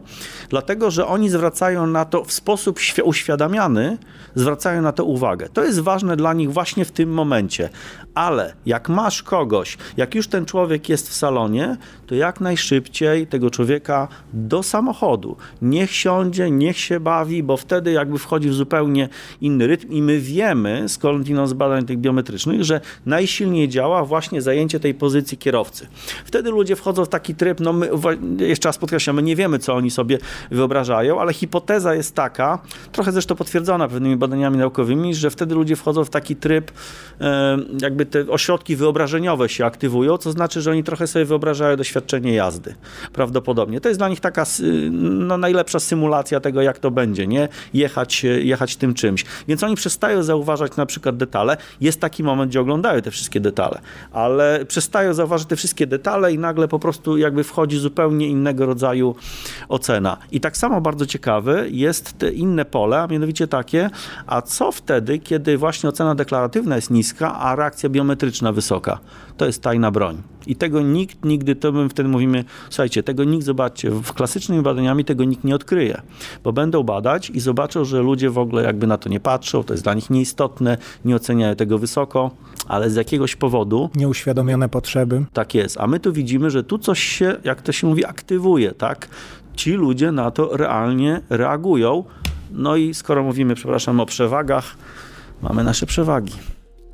dlatego, że oni zwracają na to w sposób uświadamiany, zwracają na to uwagę. To jest ważne dla nich właśnie w tym momencie. Ale jak masz kogoś, jak już ten człowiek jest w salonie, to jak najszybciej tego człowieka do samochodu. Niech siądzie, niech się bawi, bo wtedy jakby wchodzi w zupełnie inny rytm i my wiemy, skądinąd z badań tych biometrycznych, że najsilniej działa właśnie zajęcie tej pozycji kierowcy. Wtedy ludzie wchodzą w taki tryb, no my, jeszcze raz podkreślam, my nie wiemy, co oni sobie wyobrażają, ale hipoteza jest taka, trochę zresztą potwierdzona pewnymi badaniami naukowymi, że wtedy ludzie wchodzą w taki tryb, jakby te ośrodki wyobrażeniowe się aktywują, co znaczy, że oni trochę sobie wyobrażają doświadczenie jazdy. Prawdopodobnie. To jest dla nich taka no, najlepsza symulacja tego, jak to będzie, nie? Jechać, jechać tym czymś. Więc oni przestają zauważać na przykład detale. Jest taki moment, gdzie oglądają te wszystkie detale, ale przestają zauważyć te wszystkie detale i nagle po prostu jakby wchodzi zupełnie innego rodzaju ocena. I tak samo bardzo ciekawe jest te inne pole, a mianowicie takie, a co wtedy, kiedy właśnie ocena deklaratywna jest niska, a reakcja biometryczna wysoka? To jest tajna broń. I tego nikt nigdy, to my wtedy mówimy, słuchajcie, tego nikt, zobaczcie, w klasycznymi badaniami tego nikt nie odkryje, bo będą badać i zobaczą, że ludzie w ogóle jakby na to nie patrzą, to jest dla nich nieistotne, nie oceniają tego wysoko, ale z jakiegoś powodu... Nieuświadomione potrzeby. Tak jest, a my tu widzimy, że tu coś się, jak to się mówi, aktywuje, tak? Ci ludzie na to realnie reagują, no i skoro mówimy, przepraszam, o przewagach, mamy nasze przewagi.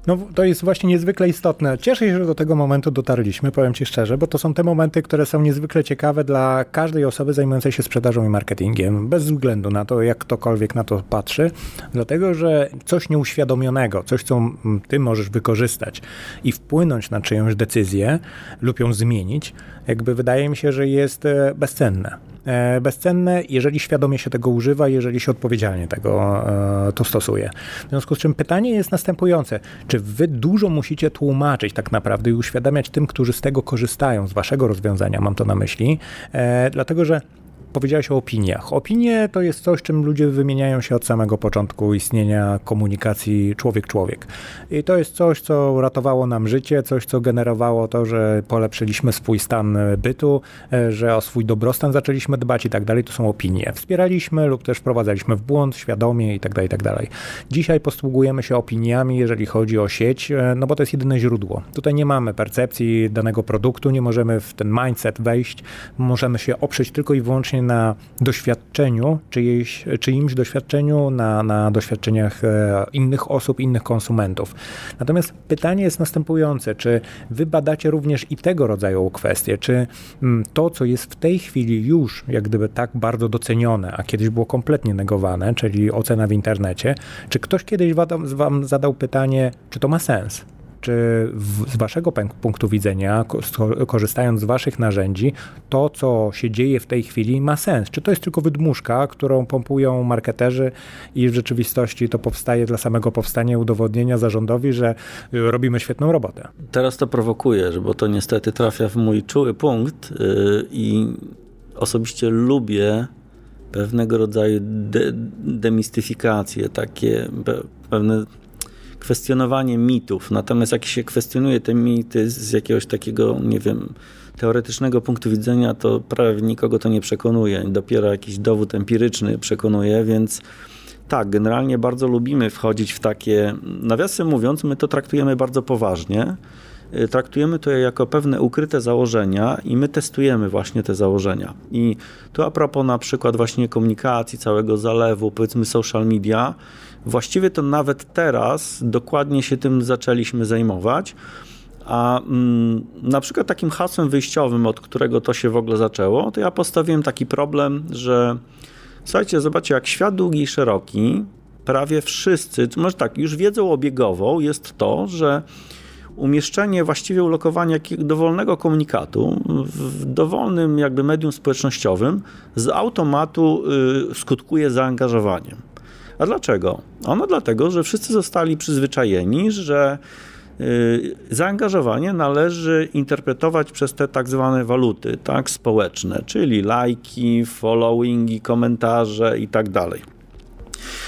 No to jest właśnie niezwykle istotne. Cieszę się, że do tego momentu dotarliśmy, powiem Ci szczerze, bo to są te momenty, które są niezwykle ciekawe dla każdej osoby zajmującej się sprzedażą i marketingiem, bez względu na to, jak ktokolwiek na to patrzy, dlatego że coś nieuświadomionego, coś, co Ty możesz wykorzystać i wpłynąć na czyjąś decyzję lub ją zmienić, jakby wydaje mi się, że jest e, bezcenne. E, bezcenne, jeżeli świadomie się tego używa, jeżeli się odpowiedzialnie tego e, to stosuje. W związku z czym pytanie jest następujące. Czy wy dużo musicie tłumaczyć tak naprawdę i uświadamiać tym, którzy z tego korzystają, z waszego rozwiązania, mam to na myśli, dlatego że powiedziałeś o opiniach. Opinie to jest coś, czym ludzie wymieniają się od samego początku istnienia komunikacji człowiek-człowiek. I to jest coś, co ratowało nam życie, coś, co generowało to, że polepszyliśmy swój stan bytu, e, że o swój dobrostan zaczęliśmy dbać i tak dalej. To są opinie. Wspieraliśmy lub też wprowadzaliśmy w błąd świadomie i tak dalej, i tak dalej. Dzisiaj posługujemy się opiniami, jeżeli chodzi o sieć, e, no bo to jest jedyne źródło. Tutaj nie mamy percepcji danego produktu, nie możemy w ten mindset wejść, możemy się oprzeć tylko i wyłącznie na doświadczeniu, czyjejś, czyimś doświadczeniu, na, na doświadczeniach e, innych osób, innych konsumentów. Natomiast pytanie jest następujące, czy wy badacie również i tego rodzaju kwestie, czy mm, to, co jest w tej chwili już jak gdyby tak bardzo docenione, a kiedyś było kompletnie negowane, czyli ocena w internecie, czy ktoś kiedyś wam zadał pytanie, czy to ma sens? Czy w, z Waszego punktu widzenia, korzystając z Waszych narzędzi, to, co się dzieje w tej chwili, ma sens? Czy to jest tylko wydmuszka, którą pompują marketerzy i w rzeczywistości to powstaje dla samego powstania udowodnienia zarządowi, że y, robimy świetną robotę? Teraz to prowokujesz, bo to niestety trafia w mój czuły punkt yy, i osobiście lubię pewnego rodzaju de demistyfikacje, takie pewne kwestionowanie mitów. Natomiast jak się kwestionuje te mity z jakiegoś takiego, nie wiem, teoretycznego punktu widzenia, to prawie nikogo to nie przekonuje. Dopiero jakiś dowód empiryczny przekonuje, więc tak, generalnie bardzo lubimy wchodzić w takie, nawiasem mówiąc, my to traktujemy bardzo poważnie y, traktujemy to jako pewne ukryte założenia i my testujemy właśnie te założenia. I tu a propos na przykład właśnie komunikacji, całego zalewu, powiedzmy social media, właściwie to nawet teraz dokładnie się tym zaczęliśmy zajmować. A mm, na przykład takim hasłem wyjściowym, od którego to się w ogóle zaczęło, to ja postawiłem taki problem, że słuchajcie, zobaczcie, jak świat długi i szeroki, prawie wszyscy, może tak, już wiedzą obiegową jest to, że umieszczenie, właściwie ulokowanie dowolnego komunikatu w dowolnym jakby medium społecznościowym z automatu y, skutkuje zaangażowaniem. A dlaczego? Ono dlatego, że wszyscy zostali przyzwyczajeni, że y, zaangażowanie należy interpretować przez te tak zwane waluty tak, społeczne, czyli lajki, followingi, komentarze i tak dalej.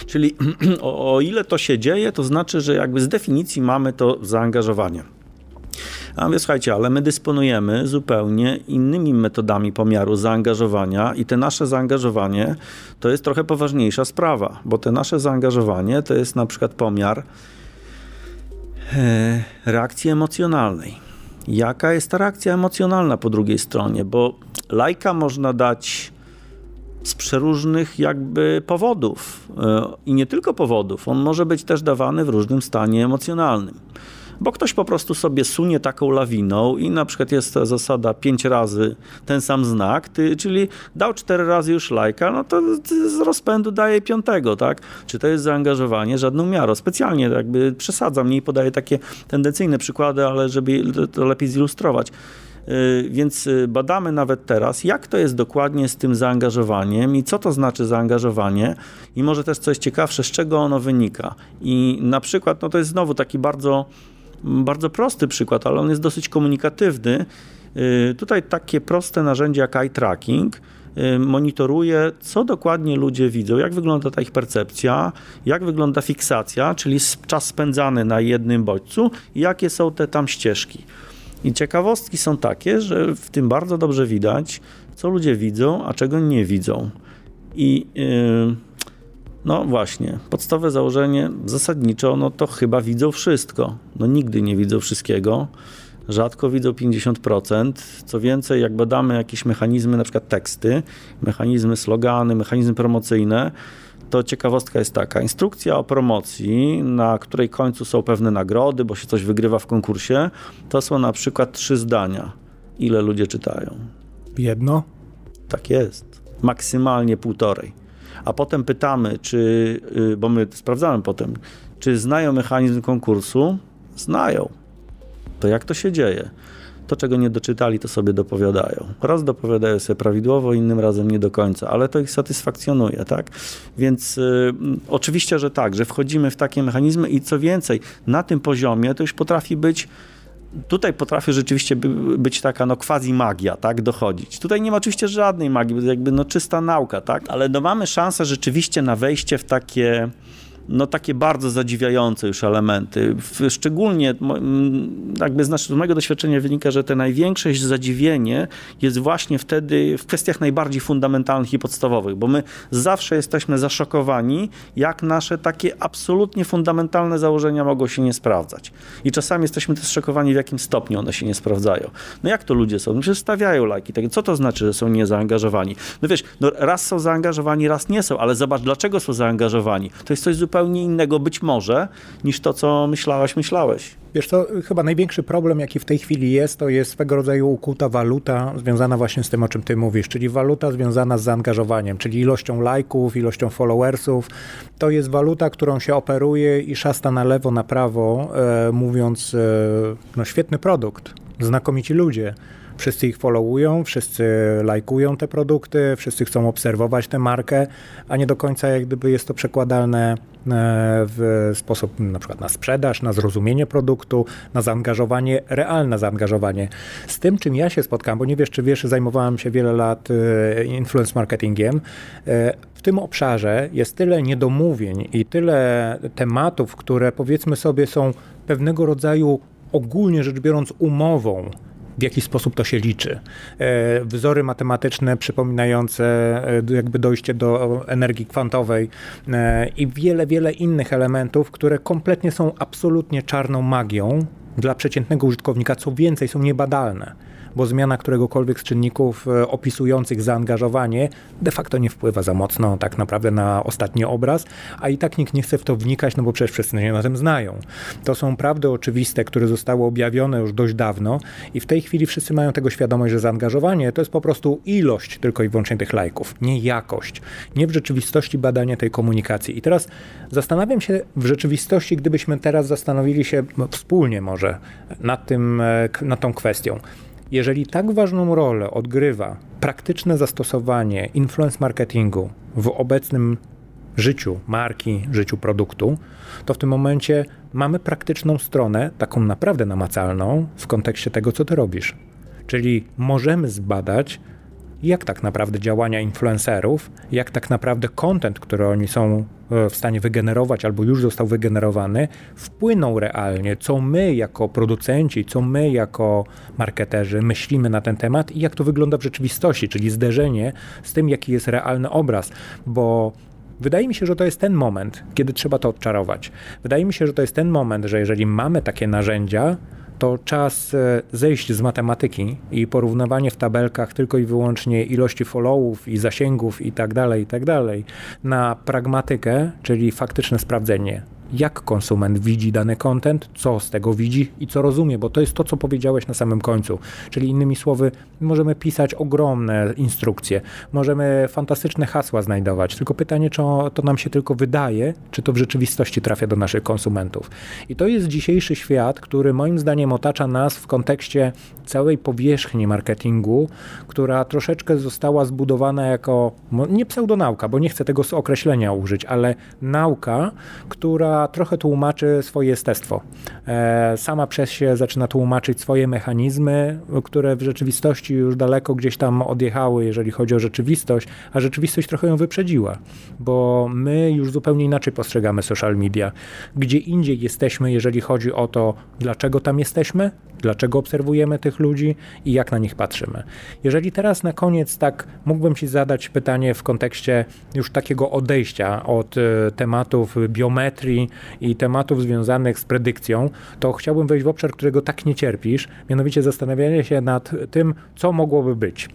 Czyli o, o ile to się dzieje, to znaczy, że jakby z definicji mamy to zaangażowanie. A więc słuchajcie, ale my dysponujemy zupełnie innymi metodami pomiaru zaangażowania i te nasze zaangażowanie to jest trochę poważniejsza sprawa, bo te nasze zaangażowanie to jest na przykład pomiar e, reakcji emocjonalnej. Jaka jest ta reakcja emocjonalna po drugiej stronie? Bo lajka można dać z przeróżnych jakby powodów e, i nie tylko powodów. On może być też dawany w różnym stanie emocjonalnym bo ktoś po prostu sobie sunie taką lawiną i na przykład jest ta zasada pięć razy ten sam znak, ty, czyli dał cztery razy już lajka, no to z rozpędu daje piątego, tak? Czy to jest zaangażowanie? Żadną miarą. Specjalnie jakby przesadzam, mniej podaję takie tendencyjne przykłady, ale żeby to lepiej zilustrować. Y, więc y, badamy nawet teraz, jak to jest dokładnie z tym zaangażowaniem i co to znaczy zaangażowanie, i może też coś ciekawsze, z czego ono wynika. I na przykład, no to jest znowu taki bardzo bardzo prosty przykład, ale on jest dosyć komunikatywny. Y, tutaj takie proste narzędzie jak eye tracking y, monitoruje, co dokładnie ludzie widzą, jak wygląda ta ich percepcja, jak wygląda fiksacja, czyli czas spędzany na jednym bodźcu jakie są te tam ścieżki. I ciekawostki są takie, że w tym bardzo dobrze widać, co ludzie widzą, a czego nie widzą. I yy, no właśnie, podstawowe założenie zasadniczo, no to chyba widzą wszystko. No nigdy nie widzą wszystkiego, rzadko widzą 50%. Co więcej, jak badamy jakieś mechanizmy, na przykład teksty, mechanizmy slogany, mechanizmy promocyjne, to ciekawostka jest taka. Instrukcja o promocji, na której końcu są pewne nagrody, bo się coś wygrywa w konkursie, to są na przykład trzy zdania. Ile ludzie czytają? Jedno? Tak jest. Maksymalnie półtorej a potem pytamy, czy, y, bo my sprawdzamy potem, czy znają mechanizm konkursu? Znają. To jak to się dzieje? To, czego nie doczytali, to sobie dopowiadają. Raz dopowiadają sobie prawidłowo, innym razem nie do końca, ale to ich satysfakcjonuje, tak? Więc y, oczywiście, że tak, że wchodzimy w takie mechanizmy i co więcej, na tym poziomie to już potrafi być tutaj potrafi rzeczywiście być taka no quasi magia, tak, dochodzić. Tutaj nie ma oczywiście żadnej magii, jakby no czysta nauka, tak, ale no mamy szansę rzeczywiście na wejście w takie no takie bardzo zadziwiające już elementy. Szczególnie jakby z mojego doświadczenia wynika, że te największe zadziwienie jest właśnie wtedy w kwestiach najbardziej fundamentalnych i podstawowych, bo my zawsze jesteśmy zaszokowani, jak nasze takie absolutnie fundamentalne założenia mogą się nie sprawdzać. I czasami jesteśmy też szokowani, w jakim stopniu one się nie sprawdzają. No jak to ludzie są? No przecież stawiają lajki. Tak, co to znaczy, że są niezaangażowani? No wiesz, no raz są zaangażowani, raz nie są, ale zobacz, dlaczego są zaangażowani. To jest coś zupełnie zupełnie innego być może niż to, co myślałaś, myślałeś. Wiesz co, chyba największy problem, jaki w tej chwili jest, to jest swego rodzaju ukuta waluta związana właśnie z tym, o czym ty mówisz, czyli waluta związana z zaangażowaniem, czyli ilością lajków, ilością followersów. To jest waluta, którą się operuje i szasta na lewo, na prawo, e, mówiąc, e, no świetny produkt, znakomici ludzie wszyscy ich followują, wszyscy lajkują te produkty, wszyscy chcą obserwować tę markę, a nie do końca jak gdyby jest to przekładalne e, w sposób na przykład na sprzedaż, na zrozumienie produktu, na zaangażowanie, realne zaangażowanie. Z tym, czym ja się spotkałem, bo nie wiesz, czy wiesz, zajmowałem się wiele lat e, influence marketingiem, e, w tym obszarze jest tyle niedomówień i tyle tematów, które powiedzmy sobie są pewnego rodzaju ogólnie rzecz biorąc umową w jaki sposób to się liczy. E, wzory matematyczne przypominające e, jakby dojście do energii kwantowej e, i wiele, wiele innych elementów, które kompletnie są absolutnie czarną magią, dla przeciętnego użytkownika, co więcej, są niebadalne bo zmiana któregokolwiek z czynników e, opisujących zaangażowanie de facto nie wpływa za mocno tak naprawdę na ostatni obraz, a i tak nikt nie chce w to wnikać, no bo przecież wszyscy się na tym znają. To są prawdy oczywiste, które zostały objawione już dość dawno i w tej chwili wszyscy mają tego świadomość, że zaangażowanie to jest po prostu ilość tylko i wyłącznie tych lajków, nie jakość, nie w rzeczywistości badania tej komunikacji. I teraz zastanawiam się w rzeczywistości, gdybyśmy teraz zastanowili się no, wspólnie może nad tym, e, nad tą kwestią. Jeżeli tak ważną rolę odgrywa praktyczne zastosowanie influence marketingu w obecnym życiu marki, życiu produktu, to w tym momencie mamy praktyczną stronę, taką naprawdę namacalną w kontekście tego, co ty robisz. Czyli możemy zbadać, jak tak naprawdę działania influencerów, jak tak naprawdę content, który oni są e, w stanie wygenerować albo już został wygenerowany, wpłyną realnie, co my jako producenci, co my jako marketerzy myślimy na ten temat i jak to wygląda w rzeczywistości, czyli zderzenie z tym, jaki jest realny obraz, bo Wydaje mi się, że to jest ten moment, kiedy trzeba to odczarować. Wydaje mi się, że to jest ten moment, że jeżeli mamy takie narzędzia, to czas e, zejść z matematyki i porównywanie w tabelkach tylko i wyłącznie ilości followów i zasięgów i tak dalej, i tak dalej, na pragmatykę, czyli faktyczne sprawdzenie jak konsument widzi dany content, co z tego widzi i co rozumie, bo to jest to, co powiedziałeś na samym końcu. Czyli innymi słowy, możemy pisać ogromne instrukcje, możemy fantastyczne hasła znajdować, tylko pytanie, czy to nam się tylko wydaje, czy to w rzeczywistości trafia do naszych konsumentów. I to jest dzisiejszy świat, który moim zdaniem otacza nas w kontekście całej powierzchni marketingu, która troszeczkę została zbudowana jako, nie pseudonauka, bo nie chcę tego określenia użyć, ale nauka, która trochę tłumaczy swoje jestestwo. E, sama przez się zaczyna tłumaczyć swoje mechanizmy, które w rzeczywistości już daleko gdzieś tam odjechały, jeżeli chodzi o rzeczywistość, a rzeczywistość trochę ją wyprzedziła, bo my już zupełnie inaczej postrzegamy social media. Gdzie indziej jesteśmy, jeżeli chodzi o to, dlaczego tam jesteśmy, dlaczego obserwujemy tych ludzi i jak na nich patrzymy. Jeżeli teraz na koniec tak mógłbym Ci zadać pytanie w kontekście już takiego odejścia od e, tematów biometrii i tematów związanych z predykcją, to chciałbym wejść w obszar, którego tak nie cierpisz, mianowicie zastanawianie się nad tym, co mogłoby być.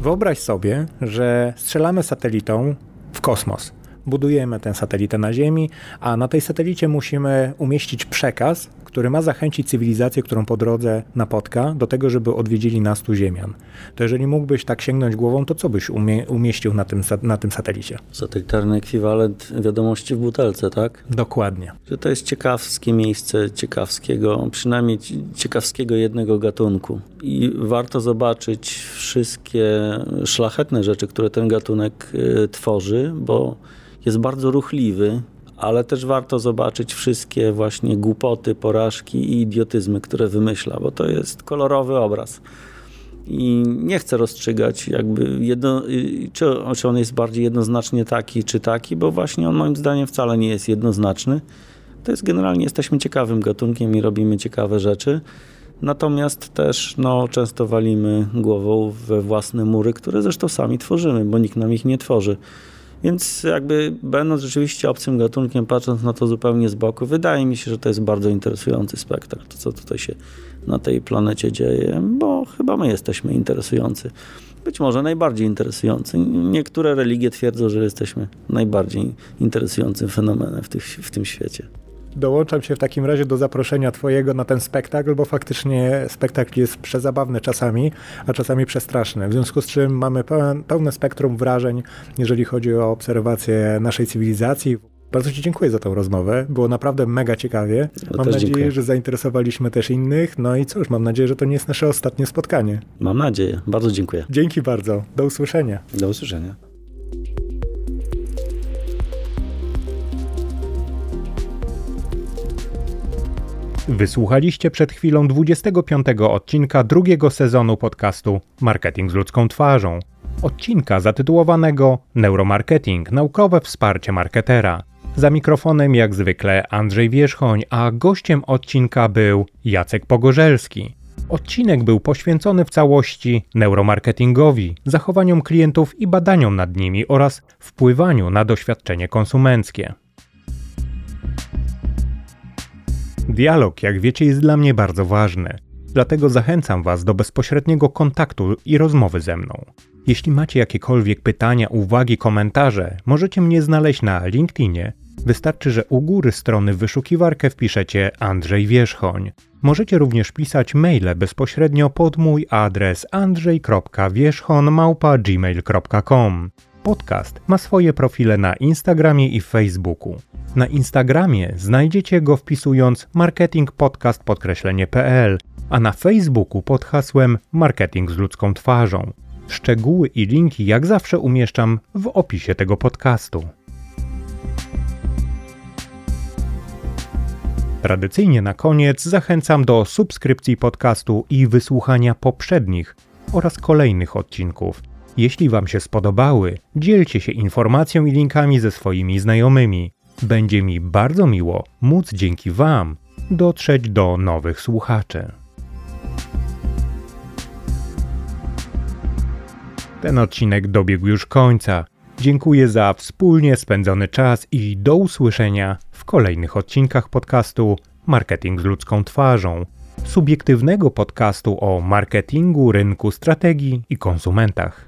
Wyobraź sobie, że strzelamy satelitą w kosmos budujemy tę satelitę na Ziemi, a na tej satelicie musimy umieścić przekaz, który ma zachęcić cywilizację, którą po drodze napotka, do tego, żeby odwiedzili nas tu Ziemian. To jeżeli mógłbyś tak sięgnąć głową, to co byś umie, umieścił na tym, na tym satelicie? Satelitarny ekwiwalent wiadomości w butelce, tak? Dokładnie. Że to jest ciekawskie miejsce, ciekawskiego, przynajmniej ciekawskiego jednego gatunku. I warto zobaczyć wszystkie szlachetne rzeczy, które ten gatunek y, tworzy, bo jest bardzo ruchliwy, ale też warto zobaczyć wszystkie właśnie głupoty, porażki i idiotyzmy, które wymyśla, bo to jest kolorowy obraz. I nie chcę rozstrzygać, jakby jedno, czy, czy on jest bardziej jednoznacznie taki, czy taki, bo właśnie on moim zdaniem wcale nie jest jednoznaczny. To jest generalnie, jesteśmy ciekawym gatunkiem i robimy ciekawe rzeczy. Natomiast też no, często walimy głową we własne mury, które zresztą sami tworzymy, bo nikt nam ich nie tworzy. Więc jakby będąc rzeczywiście obcym gatunkiem, patrząc na to zupełnie z boku, wydaje mi się, że to jest bardzo interesujący spektakl, to co tutaj się na tej planecie dzieje, bo chyba my jesteśmy interesujący. Być może najbardziej interesujący. Niektóre religie twierdzą, że jesteśmy najbardziej interesującym fenomenem w, tych, w tym świecie. Dołączam się w takim razie do zaproszenia Twojego na ten spektakl, bo faktycznie spektakl jest przezabawny czasami, a czasami przestraszny. W związku z czym mamy pełen, pełne spektrum wrażeń, jeżeli chodzi o obserwację naszej cywilizacji. Bardzo Ci dziękuję za tą rozmowę. Było naprawdę mega ciekawie. Ja mam nadzieję, dziękuję. że zainteresowaliśmy też innych. No i cóż, mam nadzieję, że to nie jest nasze ostatnie spotkanie. Mam nadzieję. Bardzo dziękuję. Dzięki bardzo. Do usłyszenia. Do usłyszenia. Wysłuchaliście przed chwilą 25 odcinka drugiego sezonu podcastu Marketing z ludzką twarzą. Odcinka zatytułowanego Neuromarketing naukowe wsparcie marketera. Za mikrofonem jak zwykle Andrzej Wierzchoń, a gościem odcinka był Jacek Pogorzelski. Odcinek był poświęcony w całości neuromarketingowi, zachowaniom klientów i badaniom nad nimi oraz wpływaniu na doświadczenie konsumenckie. Dialog, jak wiecie, jest dla mnie bardzo ważny. Dlatego zachęcam Was do bezpośredniego kontaktu i rozmowy ze mną. Jeśli macie jakiekolwiek pytania, uwagi, komentarze, możecie mnie znaleźć na LinkedInie. Wystarczy, że u góry strony wyszukiwarkę wpiszecie Andrzej Wierzchoń. Możecie również pisać maile bezpośrednio pod mój adres andrzej.wierzchon.gmail.com. Podcast ma swoje profile na Instagramie i Facebooku. Na Instagramie znajdziecie go wpisując marketingpodcast.pl, a na Facebooku pod hasłem Marketing z ludzką twarzą. Szczegóły i linki jak zawsze umieszczam w opisie tego podcastu. Tradycyjnie na koniec zachęcam do subskrypcji podcastu i wysłuchania poprzednich oraz kolejnych odcinków. Jeśli Wam się spodobały, dzielcie się informacją i linkami ze swoimi znajomymi. Będzie mi bardzo miło móc dzięki Wam dotrzeć do nowych słuchaczy. Ten odcinek dobiegł już końca. Dziękuję za wspólnie spędzony czas i do usłyszenia w kolejnych odcinkach podcastu Marketing z ludzką twarzą, subiektywnego podcastu o marketingu, rynku, strategii i konsumentach.